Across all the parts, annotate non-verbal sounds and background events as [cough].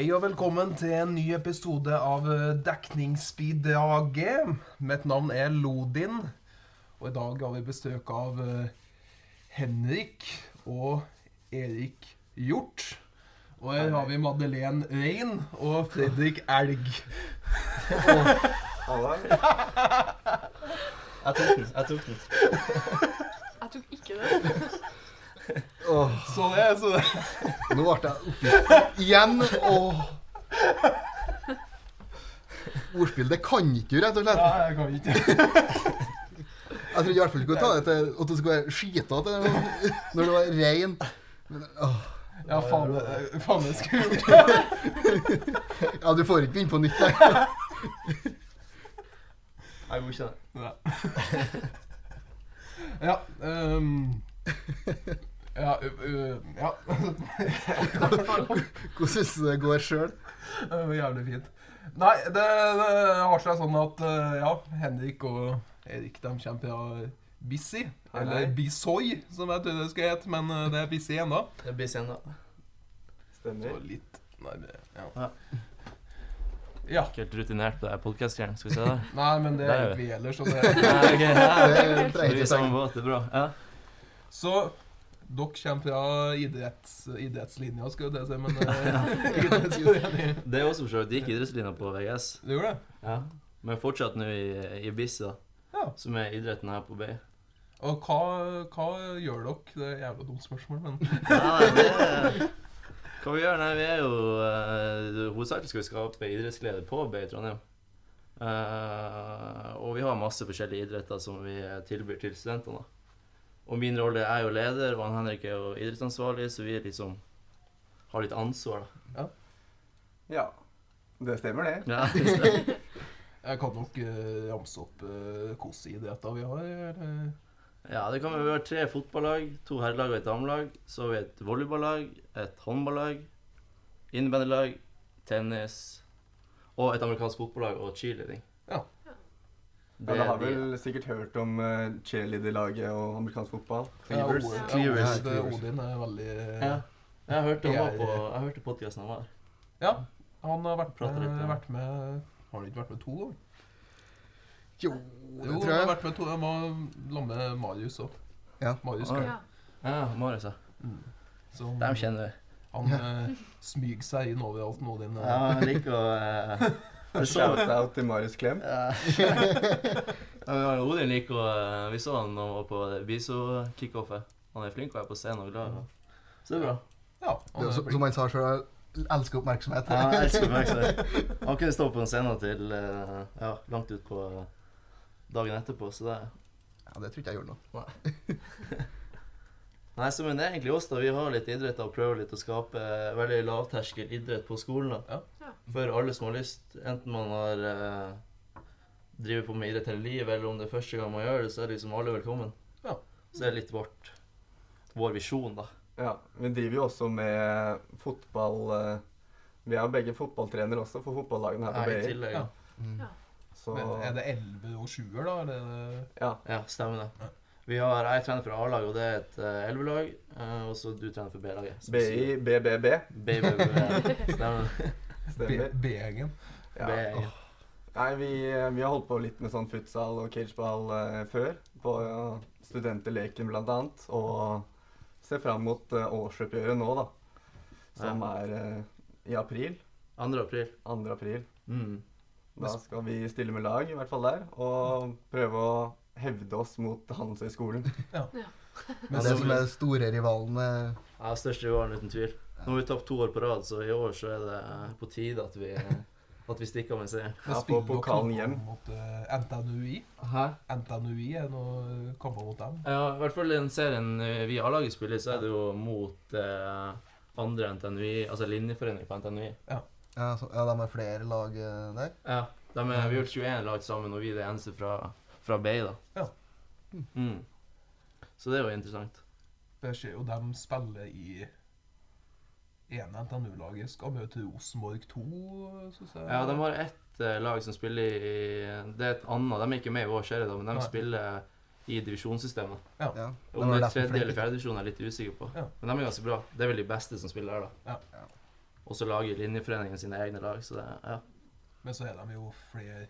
Hei og velkommen til en ny episode av Dekningsspeed Dekningsbidraget. Mitt navn er Lodin, og i dag har vi besøk av eh, Henrik og Erik Hjort. Og her har vi Madeleine Rein og Fredrik Elg. Halla. [laughs] Jeg tok den. Jeg tok den. Jeg tok ikke det. Åh, Så det, så det. nå ble jeg oppgitt igjen. Oh. Ordspill, det kan ikke du, rett og slett. Nei, jeg kan ikke. Jeg trodde i hvert fall ikke kunne ta det til at du skulle være skitete når du var rein. Men, åh. Ja, faen, det- faen det skulle jeg gjort. Ja, du får ikke begynne på nytt der. Jeg ikke det. ja ehm, ja, Uh, ja. [laughs] Hvordan syns du det går sjøl? Det var jævlig fint. Nei, det, det har seg sånn at uh, ja, Henrik og Erik de kommer fra Bissi. Eller Bisoy, som jeg trodde det skulle hete, men uh, det er Bissi ennå. Det blir senere. Så Stemmer. litt nærmere. Ja. Ja. ja. Ikke helt rutinert på det podcast-greiene. Skal vi se der. [laughs] Nei, men det er ikke vi ellers. Så, [laughs] det, Nei, ja. Det er i ikke samme tenke. båt, det er bra. Ja. så dere kommer fra idretts, idrettslinja, skal jeg si, men [laughs] eh, [laughs] Det er også for så vidt gikk idrettslinja på VGS. Det gjorde det? Ja. Men fortsatt nå i, i BIS, da. Ja. Som er idretten her på BI. Og hva, hva gjør dere? Det er et jævla dumt spørsmål, men [laughs] ja, det er Hva vi gjør? Nei, vi er jo uh, Hovedsakelig skal vi skape idrettsglede på BI Trondheim. Uh, og vi har masse forskjellige idretter som vi tilbyr til studentene. da. Og min rolle er jo leder, og han Henrik er jo idrettsansvarlig, så vi liksom har litt ansvar, da. Ja, det stemmer det. Ja, det [laughs] stemmer. jeg kan nok uh, ramse opp uh, hvilke idretter vi har. Eller? ja, det kan vi Vi har tre fotballag, to herrelag og et damelag. Så har vi et volleyballag, et håndballag, innebandylag, tennis og et amerikansk fotballag og cheerleading. Ja. Ja, har de- vel sikkert hørt om uh, cheerleaderlaget og amerikansk fotball? Ja, Cleavers. Ja, Cleavers. Odin- Odin er veldig Ja. Jeg hørte han Jeg- på Jeg hørte podkasten han var. Ja, han har vært med, litt, ja. vært med Har han ikke vært med to ganger? Jo, Jo, det han har vært med to. ganger var sammen med Marius òg. Ja. Marius. Ja. Ja, Marius, ja. Så Dem kjenner vi. han uh, smyger seg inn overalt nå, din. Ja, jeg liker å eh, jeg [laughs] [laughs] Shout-out til Marius Klem. ja. [laughs] Odin liker å eh, Vi så han var på Biso-kickoffet. Han er flink og er på scenen og glad. Så det er bra. Ja, er så- Som han sa sjøl, elsker oppmerksomhet. Ja, jeg elsker oppmerksomhet. [laughs] Han kunne stå på en scene til eh, ja, langt ut på dagen etterpå, så det Ja, det tror ikke jeg gjorde noe. Nei, så men det er egentlig oss, da. Vi har litt idrett og prøver litt å skape eh, veldig lavterskel idrett på skolen. da. Ja. For alle som har lyst. Enten man har eh, driver på med idrett hele livet, eller om det er første gang man gjør det, så er liksom alle velkommen. Ja. Så det er litt vårt, vår visjon, da. Ja, vi driver jo også med fotball eh, Vi er begge fotballtrenere også for fotballagene her på I BI. tillegg. Ja. Ja. Mm. Så Men er det 11 og 7-er, da? Er det- ja. ja, stemmer det. Ja. Vi har, Jeg trener for A-lag, og det er et uh, elvelag. Uh, og så du trener for B-laget. som BI, sier- BBB. Baby, [laughs] stemmer. B-gjengen. Nei, vi, vi har holdt på litt med sånn futsal og cageball uh, før. På uh, studenterleken annet. Og ser fram mot uh, årsoppgjøret nå, da. Som er eh, i april. 2. april. 2. april. Mm. Da skal vi stille med lag, i hvert fall der. Og prøve å hevde oss mot Handelshøyskolen. [laughs] Men Altså, det som er store rivalen eh, Ja, største rivalen, uten tvil. Nå har vi tapt to år på rad, så i år så er det på tide at vi, at vi stikker av med seieren. Men Ja, på pokalen hjem. Mot uh, NTNUI. Hæ? NTNUI er noen kamper mot dem. Ja, i hvert fall i den serien eh, vi A-laget spiller, så er det jo mot uh, andre NTNUI, altså linjeforening på NTNUI. ja, så, ja, de har flere lag eh, der. Ja, de er, vi har gjort 21 lag sammen, og vi er det eneste fra, fra Bay, da. Ja. Mm. Så det er jo interessant. Det skjer jo de spiller i ene NTNU-laget. Skal møte Rosenborg 2, syns jeg. Ja, de har ett eh, lag som spiller i Det er et annet, de er ikke med i vår serie, da, men de Nei. spiller i divisjonssystemet. Ja. Om det er tredje eller fjerde divisjon er jeg litt usikker på. Ja. Men de er ganske bra. Det er vel de beste som spiller her, da. Ja. Og så lager linjeforeningen sine egne lag, så det ja. Men så er de jo flere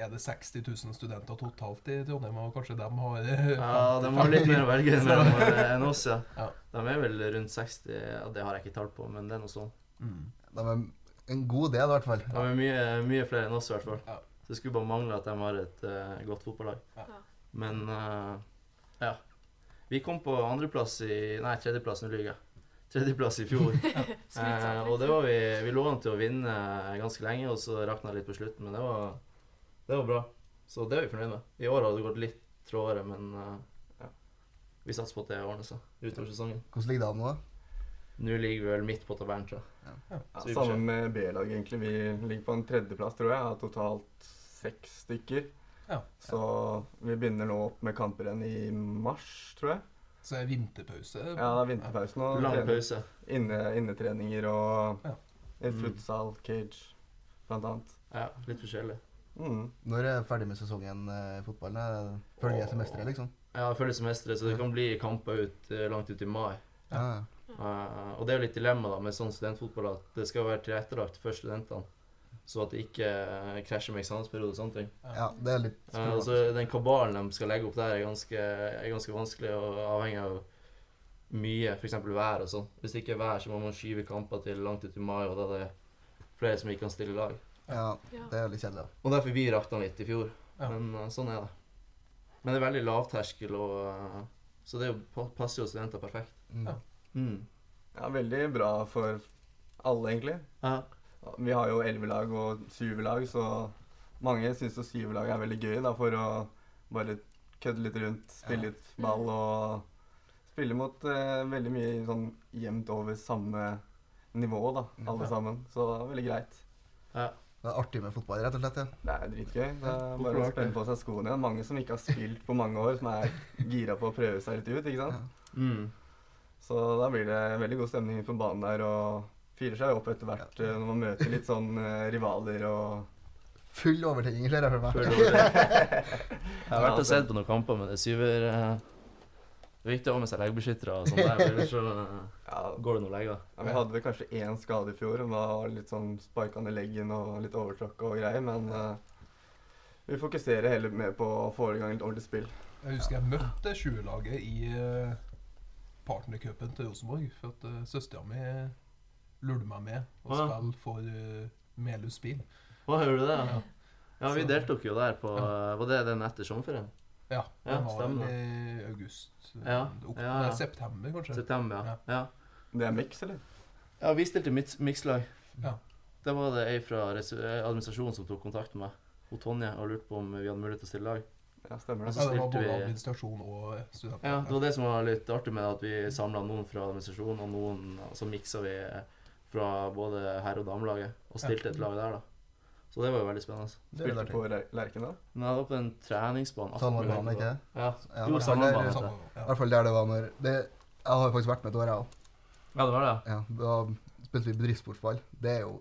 Er det 60 000 studenter totalt i Trondheim, og kanskje de har ja de har litt mer å velge [laughs] eh, enn oss, ja. Ja. De er vel rundt 60, ja, det har jeg ikke tall på, men det er noe sånn. Mm. De er en god del, i hvert fall. De er mye, mye flere enn oss, i hvert fall. Ja. Så det skulle bare mangle at de har et uh, godt fotballag. Ja. Ja. Men uh, ja. Vi kom på andreplass i Nei, tredjeplass, nå lyver jeg. Tredjeplass i fjor. [laughs] eh, og det var vi Vi lå an til å vinne ganske lenge, og så rakna det litt på slutten, men det var, det var bra. Så det er vi fornøyd med. I år har det gått litt trådere, men uh, ja. vi satser på at det ordner seg utover sesongen. Hvordan ligger det an nå? da? Nå ligger vi vel midt på tabellen, tror jeg. Ja, Ja, Sammen med B-laget, egentlig. Vi ligger på en tredjeplass, tror jeg. Av totalt seks stykker. Ja. Så vi begynner nå opp med kamper igjen i mars, tror jeg. Så er det vinterpause. Ja, det er vinterpause nå. Lang pause. Inne, innetreninger og Ja. Mm. futsal, cage, blant annet. Ja, litt forskjellig. Mm. Når er jeg ferdig med sesongen eh, i fotballen? Følger jeg semesteret, liksom? Ja, følger semesteret, så det kan bli kamper ut, eh, langt ut i mai. Ja. ja. Eh, og det er jo litt dilemma da med sånn studentfotball at det skal være tilrettelagt for studentene. Så at det ikke krasjer med eksamensperiode og sånne ting. ja, det er litt uh, altså, Den kabalen de skal legge opp der, er ganske, er ganske vanskelig og avhengig av mye, f.eks. vær og sånn. Hvis det ikke er vær, så må man skyve kamper til langt ut i mai, og da er det flere som ikke kan stille lag. Ja, det er litt kjedelig. da. Og derfor vi rakna litt i fjor. Ja. Men uh, sånn er det. Men det er veldig lavterskel, og, uh, så det er jo, passer jo studenter perfekt. Mm. Ja. Mm. Ja, veldig bra for alle, egentlig. Ja. Vi har jo elvelag og syvelag, så mange syns jo syverlag er veldig gøy da, for å bare kødde litt rundt, spille litt ball og spille mot eh, veldig mye sånn jevnt over samme nivå, da, alle Ja. sammen. Så det er veldig greit. Ja. Det er artig med fotball, rett og slett. ja. Det er dritgøy. Det er bare er å spenne på seg skoene igjen. Mange som ikke har spilt på mange år, som er gira på å prøve seg litt ut, ikke sant. Ja. Mm. Så da blir det veldig god stemning på banen der, og fyrer seg opp etter hvert ja. når man møter litt sånn eh, rivaler og Full overtenning, ser jeg for meg. Full det. [laughs] Jeg har vært og sett på noen kamper med det syver... eh, Det er viktig å ha med seg legebeskyttere og sånn der, ellers så eh, ja, går det noen leger. Ja, Vi hadde kanskje én skade i fjor, og da var det litt sånn sparkende i leggen og litt overtråkk og greier, men uh, vi fokuserer heller mer på å få i gang litt ordentlig spill. Jeg husker jeg møtte 20-laget i uh, partnercupen til Rosenborg. For at uh, søstera mi lurte meg med å spille for uh, Melhus Bil. Hva hører du det? Ja. Ja, vi deltok jo der på eh, Var det den etter sommerferien? Ja, Ja, var stemmer. i august. Ja, Ok- ja, ja. Nei, september, kanskje. September, ja. ja. Det er mix, eller? Ja, vi stilte miks- mikslag. Ja. Da var det ei fra eh, administrasjonen som tok kontakt med meg, hun Tonje, og lurte på om vi hadde mulighet til å stille lag. Ja, stemmer det. Ja, det var både vi- administrasjon og studenter. Ja, det var det som var litt artig med at vi samla noen fra administrasjonen, og noen Så miksa vi fra både herre- og damelaget, og stilte et lag der, da. Så det var jo veldig spennende. Det Spilte på Ler- Lerkendal. Nei, det var på en treningsbane. Samarbeidsbane, ikke det? Ja, Ja, jo, Samme, det. I hvert fall der det var når det, Jeg har faktisk vært med et år, jeg òg. Ja, det var det. Ja, da spilte vi bedriftssportsball. Det er jo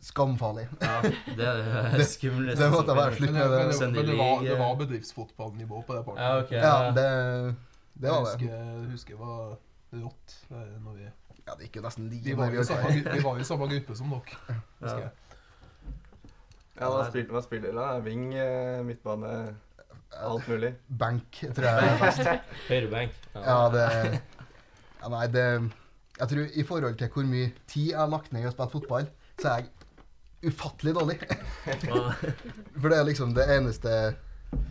skamfarlig. Ja, det er [laughs] det Det- skumleste. det måtte jeg bare slutte Men, med men, i men det, var, det var bedriftsfotballnivå på det partiet. Ja, ok. Ja, det, det var det. jeg husker det var rått. eh, Når vi, Ja, det gikk jo nesten like vi samme, var jo i samme gruppe som dere. husker Ja. jeg. Ja, hva spiller, hva spiller da? Wing, eh, midtbane, alt mulig. Bank, tror jeg er best. [laughs] Høyre Ja. Ja, det ja, Nei, det Jeg tror i forhold til hvor mye tid jeg har lagt ned i å spille fotball, så er jeg ufattelig dårlig. [laughs] For det er liksom det eneste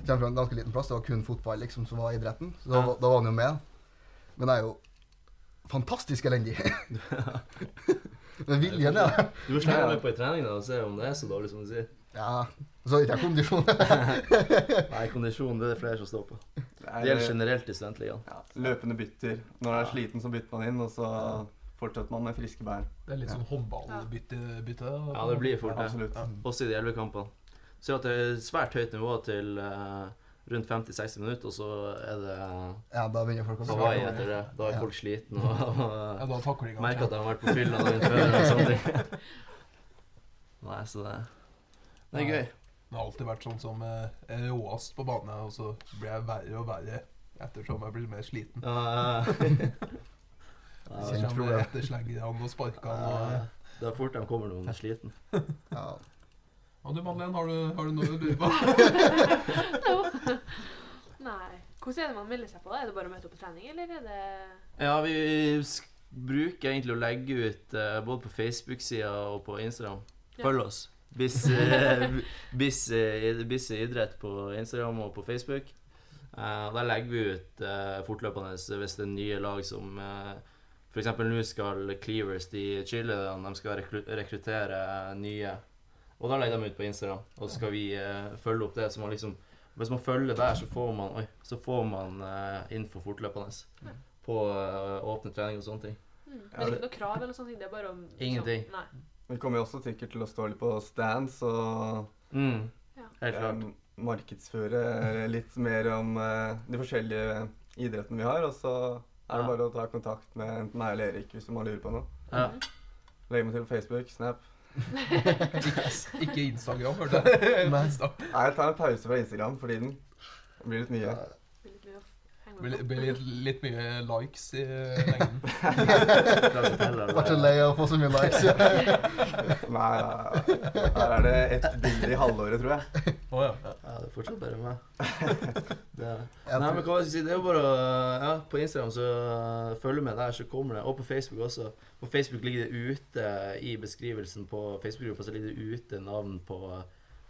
Kommer fra en ganske liten plass. Det var kun fotball liksom som var idretten. Så da, Ja. da var han jo med. Men jeg er jo fantastisk elendig. [laughs] Men viljen er der. Du må slenge deg med på i trening da, og se om det er så dårlig som du sier. Ja. Så ikke jeg kondisjon. [laughs] Nei, kondisjon det er det flere som står på. Det Det er, gjelder generelt i studentligaen. ja, løpende bytter. Når man er sliten, så bytter man inn, og så fortsetter man med friske bær. Det er litt sånn håndballbytte. Ja, det blir fort det. Ja, Også i de elleve kampene. Så at det er svært høyt nivå til uh, rundt 50-60 minutter, og så er det Ja, da begynner folk å Hawaii etter det. Da er Ja. folk slitne [laughs] og, og jeg merker at de har vært på fylla dagen før. [laughs] Nei, så det, det er gøy. Det har alltid vært sånn som eh, er råest på banen, og så blir jeg verre og verre ettersom jeg blir mer sliten. Ja, ja. Ja, [laughs] Kjent Kommer problem. etter sleggerne og sparkene. Ja, Det er fort de kommer når de er sliten. [laughs] Ja. Og, og du Madeleine, har du, har du noe du lurer på? [laughs] Nei. Hvordan er det man melder seg på? da? Er det bare å møte opp på trening, eller er det Ja, vi bruker egentlig å legge ut eh, både på Facebook-sida og på Instagram. Følg oss. Biss, [laughs] eh, eh, idrett på Instagram og på Facebook. Uh, og Der legger vi ut uh, fortløpende hvis det er nye lag som uh, F.eks. nå skal Cleavers, de Chile, de skal rekru rekruttere nye. Og da legger de ut på Instagram, og så skal vi uh, følge opp det. Så man liksom, hvis man følger der, så får man, oi, så får man uh, info fortløpende på eh, åpne trening og sånne ting. mm. Men det er ikke noe krav eller noe sånt? Det er bare om Ingenting. Sånn, nei. Vi kommer jo også sikkert til å stå litt på stands og Mm. Ja. Helt klart. eh, markedsføre litt mer om eh, de forskjellige idrettene vi har. Og så er det Ja. bare å ta kontakt med enten meg eller Erik hvis man lurer på noe. Ja. Legg meg til på Facebook, Snap. Ikke, [laughs] ikke Instagram, hørte jeg. [laughs] Nei. Nei, jeg tar en pause fra Instagram for tiden. Det blir litt mye. Blir litt Blir litt, litt mye likes i lengden. [laughs] Var ikke lei av å få så mye likes. Ja. Nei, her er det ett bilde i halvåret, tror jeg. Oh, ja. ja. Det er fortsatt bare meg. Det er. Nei, men hva skal jeg si, det er jo bare Ja, på Instagram så følger følg med der, så kommer det. Og på Facebook også. På Facebook ligger det ute i beskrivelsen på Facebook-gruppa så ligger det ute navn på,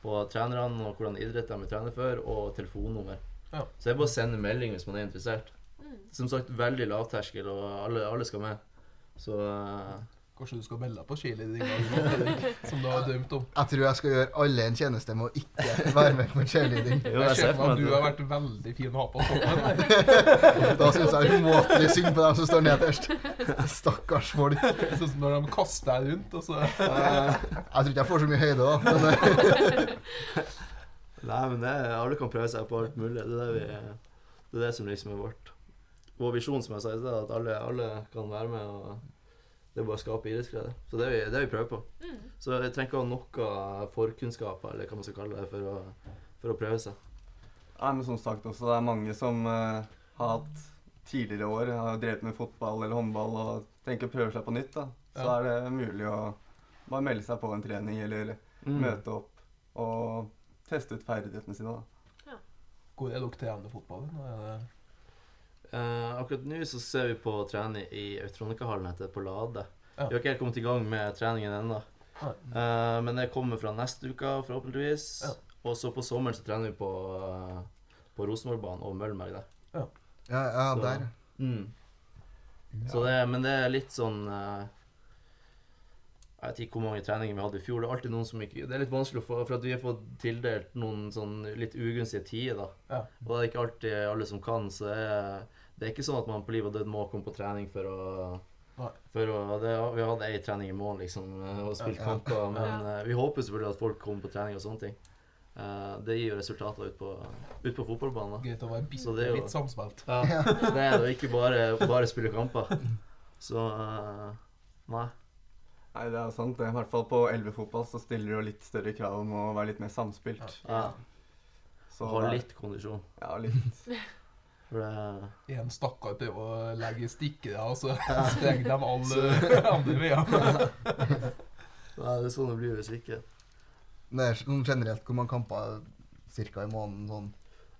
på trenerne og hvordan idrett de er trener for, og telefonnummer. Ja. Så det er bare å sende melding hvis man er interessert. Mm. Som sagt, veldig lavterskel, og alle, alle skal med. Så uh, Kanskje du skal melde deg på cheerleading, [laughs] som du har drømt om. Jeg tror jeg skal gjøre alle en tjeneste med å ikke være med på cheerleading. jo, Jeg ser for meg at du har vært veldig fin å ha på toppen. [laughs] Da syns jeg umåtelig synd på dem som står nederst. Stakkars folk. Sånn som når de kaster deg rundt, og så Jeg tror ikke jeg får så mye høyde, da. Men [laughs] Nei, men det, alle kan prøve seg på alt mulig. Det er det, vi, det, er det som liksom er vårt Vår visjon, som jeg sa i sted, at alle, alle kan være med. og Det er bare å skape idrettsglede. Så det er vi, det er vi prøver på. Mm. Så jeg trenger ikke ha noe forkunnskaper, eller hva man skal kalle det, for å, for å prøve seg. Nei, men som sagt også, det er mange som uh, har hatt tidligere år, har drevet med fotball eller håndball og tenker å prøve seg på nytt. da. Så Ja. er det mulig å bare melde seg på en trening eller Mm. møte opp og teste ut ferdighetene sine. da. Hvor er dere trener fotball? Nå er det Eh, akkurat nå så ser vi på trening i Autronica-hallen etter på Lade. Ja. Vi har ikke helt kommet i gang med treningen ennå. Eh, men det kommer fra neste uke, forhåpentligvis. Ja. Og så på sommeren så trener vi på, eh, på Rosenborgbanen og Møllenberg der. ja, ja, Så- der. Mm. Så det, men det er litt sånn eh, Jeg vet ikke hvor mange treninger vi hadde i fjor. Det er alltid noen som ikke Det er litt vanskelig få For at vi har fått tildelt noen sånn litt ugunstige tider, da. Ja. Og det er ikke alltid alle som kan, så det er, det er ikke sånn at man på liv og død må komme på trening for å for å, det, Vi hatt ei trening i måneden liksom, og spilt Ja. kamper, men Ja. eh, vi håper selvfølgelig at folk kommer på trening og sånne ting. Eh, det gir jo resultater ut på, ut på fotballbanen. greit å være bitte Så det jo- litt samspilt. Ja, det er jo ikke bare, bare spille kamper. Så eh, Nei. Nei, det er sant. I hvert fall på elvefotball så stiller det jo litt større krav om å være litt mer samspilt. Ja, Så Ha litt kondisjon. Ja, litt. [laughs] For det En stakkar prøver å legge stikkere, og så [laughs] sprenger de alle [laughs] andre veier. Nei, det er sånn det blir hvis ikke. Det er sånn generelt hvor mange kamper cirka i måneden sånn.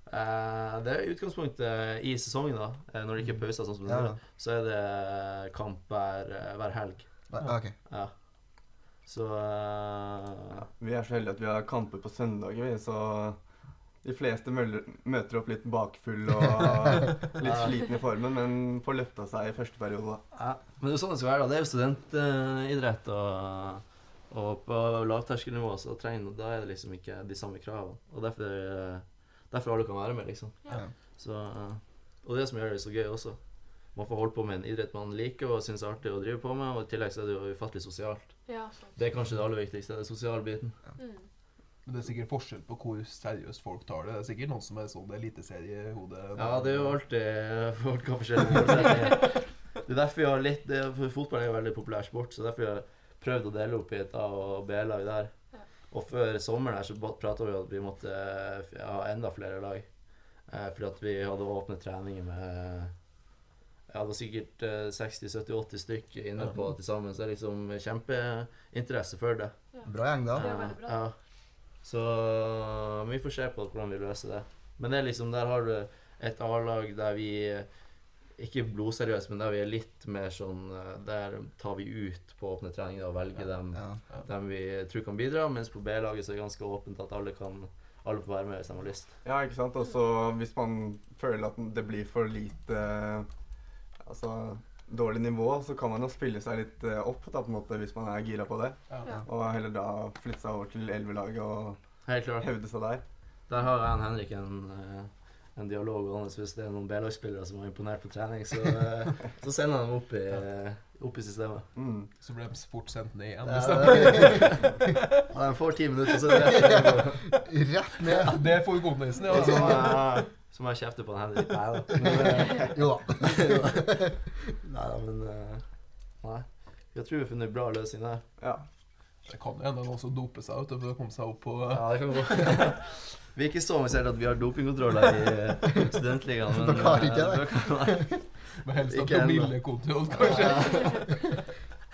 Eh, det er i utgangspunktet i sesongen, da. eh, Når det ikke er pauser, sånn som det Ja. er, så er det kamp hver, eh, hver helg. OK. Ja. Så eh, Vi er så heldige at vi har kamper på søndager, vi, så de fleste møller, møter opp litt bakfull og [laughs] litt sliten i formen, men får løfta seg i første periode, da. ja. Men det er jo sånn det skal være. da. Det er jo studentidrett, og, og på lavterskelnivå så trenger, da er det liksom ikke de samme kravene. Og derfor, eh, derfor alle kan være med, liksom. Ja. Så, eh, og det som gjør det så gøy også. Man får holde på med en idrett man liker og syns er artig å drive på med, og i tillegg så er det jo ufattelig sosialt. Ja, sant. Det er kanskje det aller viktigste, den sosiale biten. Mm. Men det er sikkert forskjell på hvor seriøst folk tar det. Det er sikkert noen som er sånn eliteseriehode. Ja, det er jo alltid Folk har forskjellige målsettinger. Det er derfor vi har litt det, for Fotball er jo en veldig populær sport, så derfor har prøvd å dele opp i et A- og B-lag der. Og før sommeren her så prata vi om at vi måtte ha enda flere lag. Eh, fordi at vi hadde åpne treninger med ja, det var sikkert eh, 60-70-80 stykker inne på til sammen, så det er liksom kjempeinteresse for det. Bra gjeng, da. Bra. Ja. Så vi får se på hvordan vi løser det. Men det er liksom, der har du et A-lag der vi eh, ikke blodseriøse, men der vi er litt mer sånn eh, Der tar vi ut på åpne treninger og velger dem, Ja. dem vi tror kan bidra. Mens på B-laget så er det ganske åpent at alle kan alle får være med hvis de har lyst. Ja, ikke sant. Og så hvis man føler at det blir for lite Altså dårlig nivå, så kan man jo spille seg litt eh, opp da, på en måte, hvis man er gira på det. Ja. Og heller da flytte seg over til 11-laget og hevde seg der. Der har jeg og Henrik en, eh, en dialog gående. Hvis det er noen B-lagsspillere som er imponert på trening, så, eh, så sender jeg dem opp i, opp i systemet. Mm. Så blir de fort sendt ned igjen. Ja, [laughs] Ja, de får ti minutter, så er rett rett. Rett ned. det- Det får godnøysen, ja. [laughs] Så må Altså. jeg- kjefte på han Henrik. Nei da. Men, eh, Jo da. Nei da, men eh, Nei. Jeg tror vi har funnet en bra løsning der. Ja. Det kan hende noen som doper seg ut for å komme seg opp på Ja, det kan gå. Vi er ikke så avansert at vi har dopingkontroller i eh, studentligaen. men, Dere har ikke eh, det? Men helst ennå. promillekontroll, kanskje.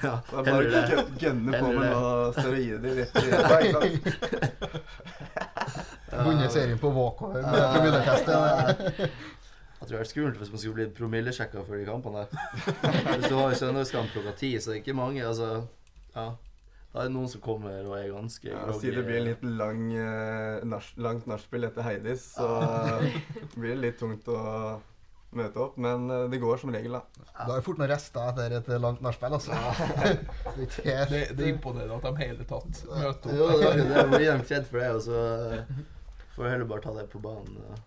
Ja, Det er bare å gønne på med noe steroider rett i sant? Vunnet serien på walkover med Ja. promilletest. Jeg tror det hadde vært skummelt hvis man skulle blitt promillesjekka før de kampene. [laughs] Hvis du har søndagskamp klokka ti, så det er ikke mange. altså, ja. Da er det noen som kommer og er ganske Ja, groggy. Si det blir en litt lang, eh, nach- langt nachspiel etter Heidis, så [laughs] blir det litt tungt å møte opp. Men eh, det går som regel, da. Da er det fort noen rester etter et langt nachspiel, altså. [laughs] Det er Det, det er imponerende at de hele tatt møter Jo, opp. det er det. blir de kjent for det, og så får heller bare ta det på banen. ja,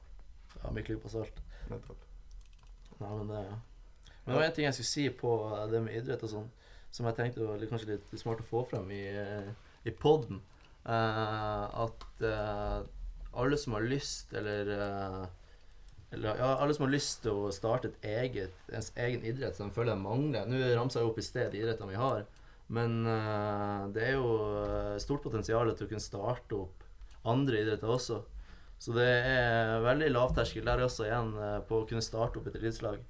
Ja, med på salt. Nettopp. Nei, men det Men det var en ting jeg skulle si på eh, det med idrett og sånn, som jeg tenkte var litt, kanskje litt smart å få frem i, eh, i poden. at uh, alle som har lyst, eller uh, eller ja, alle som har lyst til å starte et eget, ens egen idrett som de føler de mangler Nå ramsa jeg opp i sted de idrettene vi har, men eh, det er jo eh, stort potensial til å kunne starte opp andre idretter også. Så det er veldig lavterskel der også igjen eh, på å kunne starte opp et idrettslag.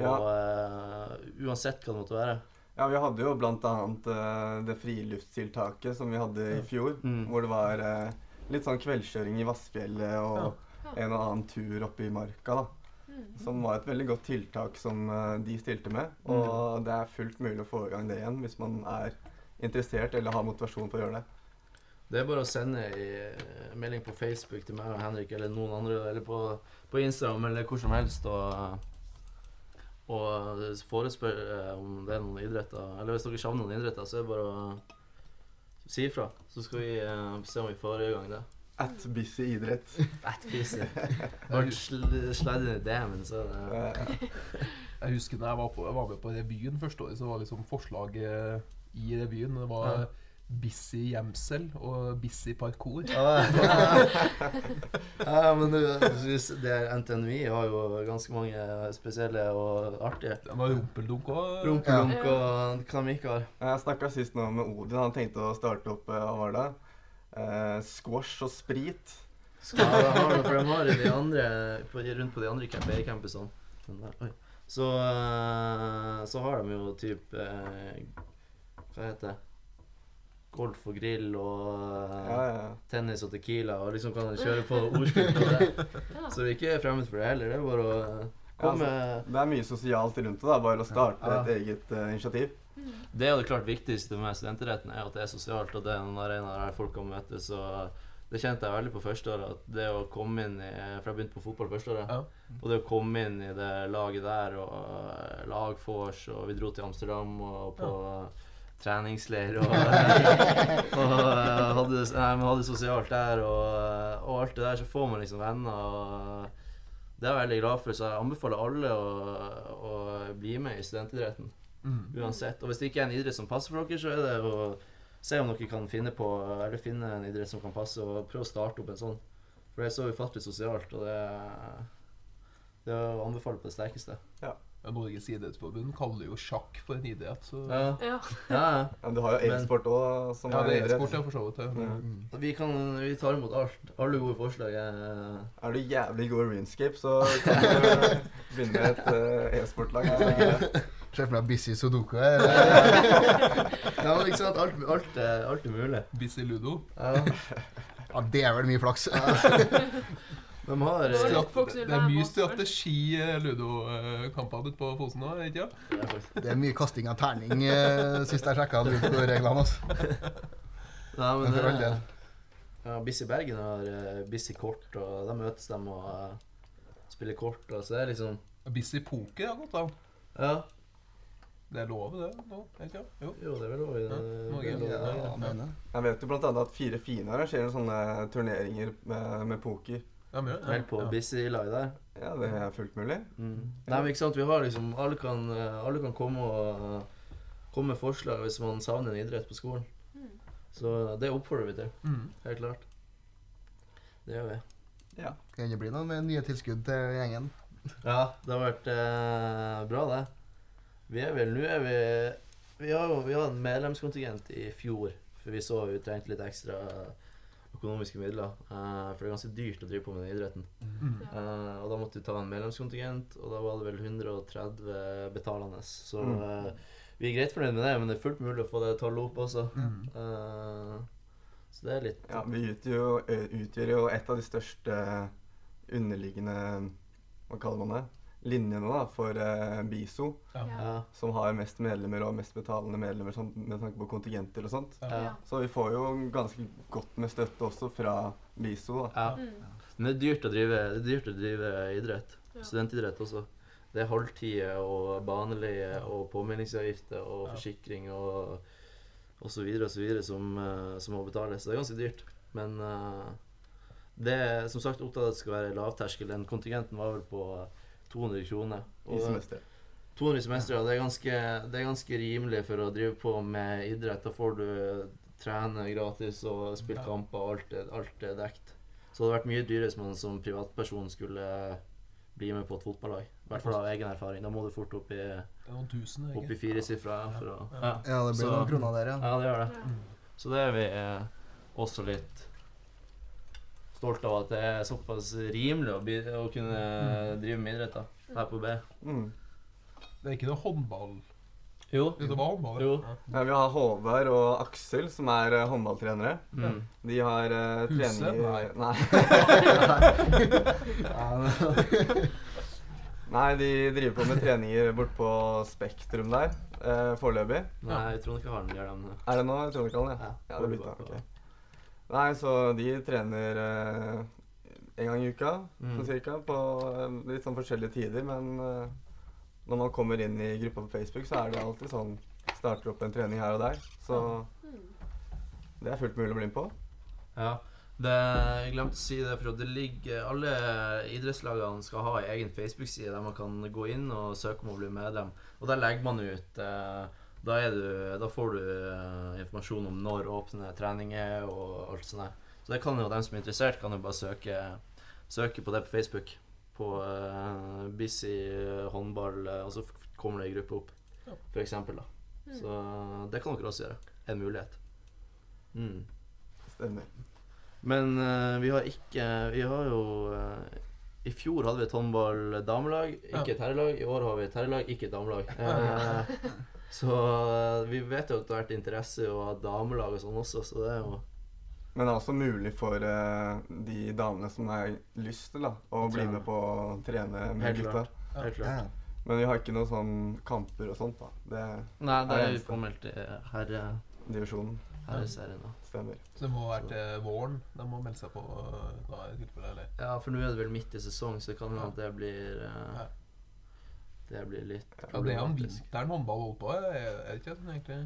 Og eh, uansett hva det måtte være. Ja, vi hadde jo blant annet eh, det friluftstiltaket som vi hadde i fjor. Mm. Hvor det var uh, litt sånn kveldskjøring i Vassfjellet og Ja. en og annen tur oppe i marka, da. Mm. Som var et veldig godt tiltak som de stilte med. Og det er fullt mulig å få i gang det igjen hvis man er interessert eller har motivasjon for å gjøre det. Det er bare å sende en melding på Facebook til meg og Henrik eller noen andre, eller på, på Instagram eller hvor som helst, og, og forespørre om det er noen idretter. Eller hvis dere savner noen idretter, så er det bare å si ifra. Så skal vi uh, se om vi får i gang det. At busy idrett. [laughs] At busy. [laughs] Bare sl slide inn i DM-en, så det Eh, [laughs] Jeg husker da jeg var, på, jeg var med på revyen første året, så var liksom forslaget i revyen Det var Ja. Busy gjemsel og busy parkour. [laughs] [laughs] Ja, men du, det er NTNUI har jo ganske mange spesielle og artige. Det var rumpeldunk òg. Rumpelunk og hva de ikke har. Jeg snakka sist nå med Odin. Han tenkte å starte opp eh, hva var det? Eh, squash og sprit. Ja, de har, for de har de andre, på, rundt på de andre camp- campusene. Så, eh, så har de jo typ eh, Hva heter det? Golf og grill og eh, Ja, ja. tennis og tequila, og liksom kan kjøre på ordspill på det. [laughs] Så vi er ikke fremmed for det heller. Det er bare å eh, komme Det er mye sosialt rundt det. da, Bare å starte Ja. et eget uh, initiativ. Mm. Det er jo det klart viktigste med studentretten, er at det er sosialt, og det er en arena der folk kan møtes. og det kjente jeg veldig på første året. At det å komme inn i For jeg begynte på fotball første året. Ja. Og det å komme inn i det laget der, og lagfors, lagvors, og vi dro til Amsterdam og på treningsleir og, [laughs] og eh, hadde, nei, hadde sosialt der, og, og alt det der, så får man liksom venner. og Det er jeg veldig glad for, så jeg anbefaler alle å, å bli med i studentidretten. Mm. Uansett. Og hvis det ikke er en idrett som passer for dere, så er det å se om dere kan finne på Eller finne en idrett som kan passe, og prøve å starte opp en sånn. For det er så ufattelig sosialt, og det det er å anbefale på det sterkeste. Ja, Norges idrettsforbund kaller jo sjakk for en idrett, så Ja, Ja. ja. ja. Ja, du har jo e-sport òg, som Ja, det er idrett. e-sport, ja, for så vidt. Ja. Ja. Vi, kan, vi tar imot alt. Alle gode forslag. er- du jævlig god i runescape, så kan du [laughs] begynne med et eh, e-sportlag. hvis det [laughs] er greit. Se for deg Busy Sudoku. her. [laughs] Ja, men ikke sant? Alt, alt, er, alt er mulig. Busy Ludo. Ja. Ja, det er vel mye flaks. De har er det eh, det er mye strategi-ludo-kamper ute på Fosen nå, ikke sant? Det er mye kasting av terning eh, sist jeg sjekka reglene. Altså. [laughs] Nei, men Men for all det del. ja, Busy Bergen har Bissi kort, og da møtes de og eh, spiller kort. Og så det er liksom Busy Poker har gått av. Ja, Det er lov, det nå? Ikke? Jo. jo, det er vel lov i Ja, Norge, ja, Ja, Jeg vet jo annet at Fire Fine arrangerer sånne turneringer med, med poker. Ja, men, ja. Vel på ja. Busy Lie der. Ja, det er fullt mulig. Mm. Nei, men ikke sant, vi har liksom Alle kan, eh, alle kan komme og komme med forslag hvis man savner en idrett på skolen. Mm. Så det oppfordrer vi til. Mm. Helt klart. Det gjør vi. Ja. Kan det bli noen med nye tilskudd til gjengen? [laughs] Ja, det har vært eh, bra, det. Vi er vel Nå er vi Vi har jo vi har en medlemskontingent i fjor, for vi så vi trengte litt ekstra økonomiske midler. eh, for det er ganske dyrt å drive på med den idretten. Mm. Eh, og da måtte vi ta en medlemskontingent, og da var det vel 130 betalende. Så Mm. eh, vi er greit fornøyd med det, men det er fullt mulig å få det tallet opp også. Mm. Eh, så det er litt Ja, Vi utgjør jo, utgjør jo et av de største underliggende Hva kaller man det? Linjene da, for eh, BISO, Ja. Som har mest medlemmer og mest betalende medlemmer sånn, med tanke på kontingenter og sånt. Ja. Så vi får jo ganske godt med støtte også fra BISO. da. ja. Mm. Men det er dyrt å drive, det er dyrt å drive idrett. Ja. Studentidrett også. Det er halvtider og baneleie og påmeldingsavgifter og Ja. forsikring og, og så videre og så videre som, eh, som må betales. Så det er ganske dyrt. Men uh, det er som sagt opptatt av at det skal være lavterskel. Den kontingenten var vel på 200 kroner. i semesteret. 200 semester og det er, ganske, det er ganske rimelig for å drive på med idrett. Da får du trene gratis og spille Ja. kamper, og alt alt er dekt. Så det hadde vært mye dyrere hvis man som privatperson skulle bli med på et fotballag. I hvert fall av egen erfaring. Da må du fort opp i, tusen, opp i firesifra. For Ja. ja. Ja, det blir Så- noen kroner der, ja. ja, det gjør det. Mm. Så det er vi eh, også litt stolt av at det er såpass rimelig å, bi- å kunne drive med idrett da, her på B. Mm. Det er ikke noe håndball Jo. Det var håndball, Jo. ja. Ja, vi har Håvard og Aksel, som er uh, håndballtrenere. Mm. De har uh, Huset? Nei. [laughs] Nei. [laughs] Nei, de driver på med treninger bort på Spektrum der, eh, foreløpig. Nei, jeg tror ikke Harden gjør dem. Er det nå? Jeg tror ikke han det. Ja, Ja, det bytta. Nei, så de trener eh, en gang i uka, Mm. sånn cirka, på eh, litt sånn forskjellige tider. Men eh, når man kommer inn i gruppa på Facebook, så er det alltid sånn Starter opp en trening her og der. Så det er fullt mulig å bli med på. Ja. Det, jeg glemte å si det, for det ligger Alle idrettslagene skal ha en egen Facebook-side der man kan gå inn og søke om å bli medlem. Og der legger man ut eh, da, er du, da får du eh, informasjon om når åpne treninger og alt sånt. der. Så det kan jo dem som er interessert, kan jo bare søke, søke på det på Facebook. På uh, Busy håndball, eh, og så kommer det ei gruppe opp, Ja. for eksempel. da. Mm. Så det kan dere også gjøre. En mulighet. Mm. Stemmer. Men vi har ikke Vi har jo I fjor hadde vi et håndball damelag, ikke et herrelag. I år har vi et herrelag, ikke et damelag. [laughs] Eh, så eh, vi vet jo at det har vært interesse å ha damelag og sånn også, så det er jo Men det er også mulig for uh, de damene som har lyst til da, å bli med på å trene med Helt gutta. klart. helt klart. Ja. Men vi har ikke noen sånn kamper og sånt, da. Det Nei, det Er det herredivisjonen. påmeldt i herreserien. da. Stemmer. Så det må være til våren. De må melde seg på da, i tilfelle, eller? Ja, for nå er det vel midt i sesong, så det kan hende at det blir uh, Ja. Det blir litt Ja, det er en vinteren håndball holder på, er det ikke sånn egentlig?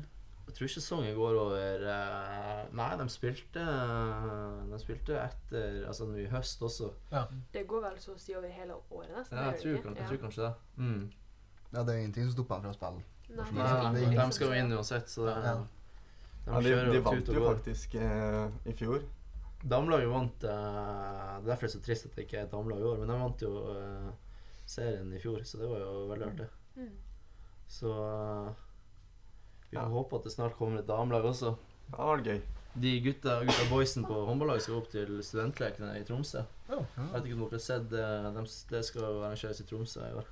Jeg tror ikke sesongen går over eh, Nei, de spilte De spilte etter Altså nå i høst også. Det går vel så å si over hele året, nesten? Ja, jeg tror, jeg tror kanskje det. Mm. ja, det er ingenting som stopper dem fra å spille. Nei, Nei, De skal jo inn uansett, så det, Ja. de Ja, de, de vant jo faktisk eh, i fjor. Damelaget vant eh, Det er derfor det er så trist at det ikke er et damelag i år, men de vant jo eh, serien i fjor, så det var jo veldig artig. Mm. Så eh, vi får Ja. håpe at det snart kommer et damelag også. Ja, det var gøy. De gutta, gutta boysen på håndballaget skal opp til studentlekene i Tromsø. Ja. Jeg vet ikke om dere har sett det. De, det skal arrangeres i Tromsø i år.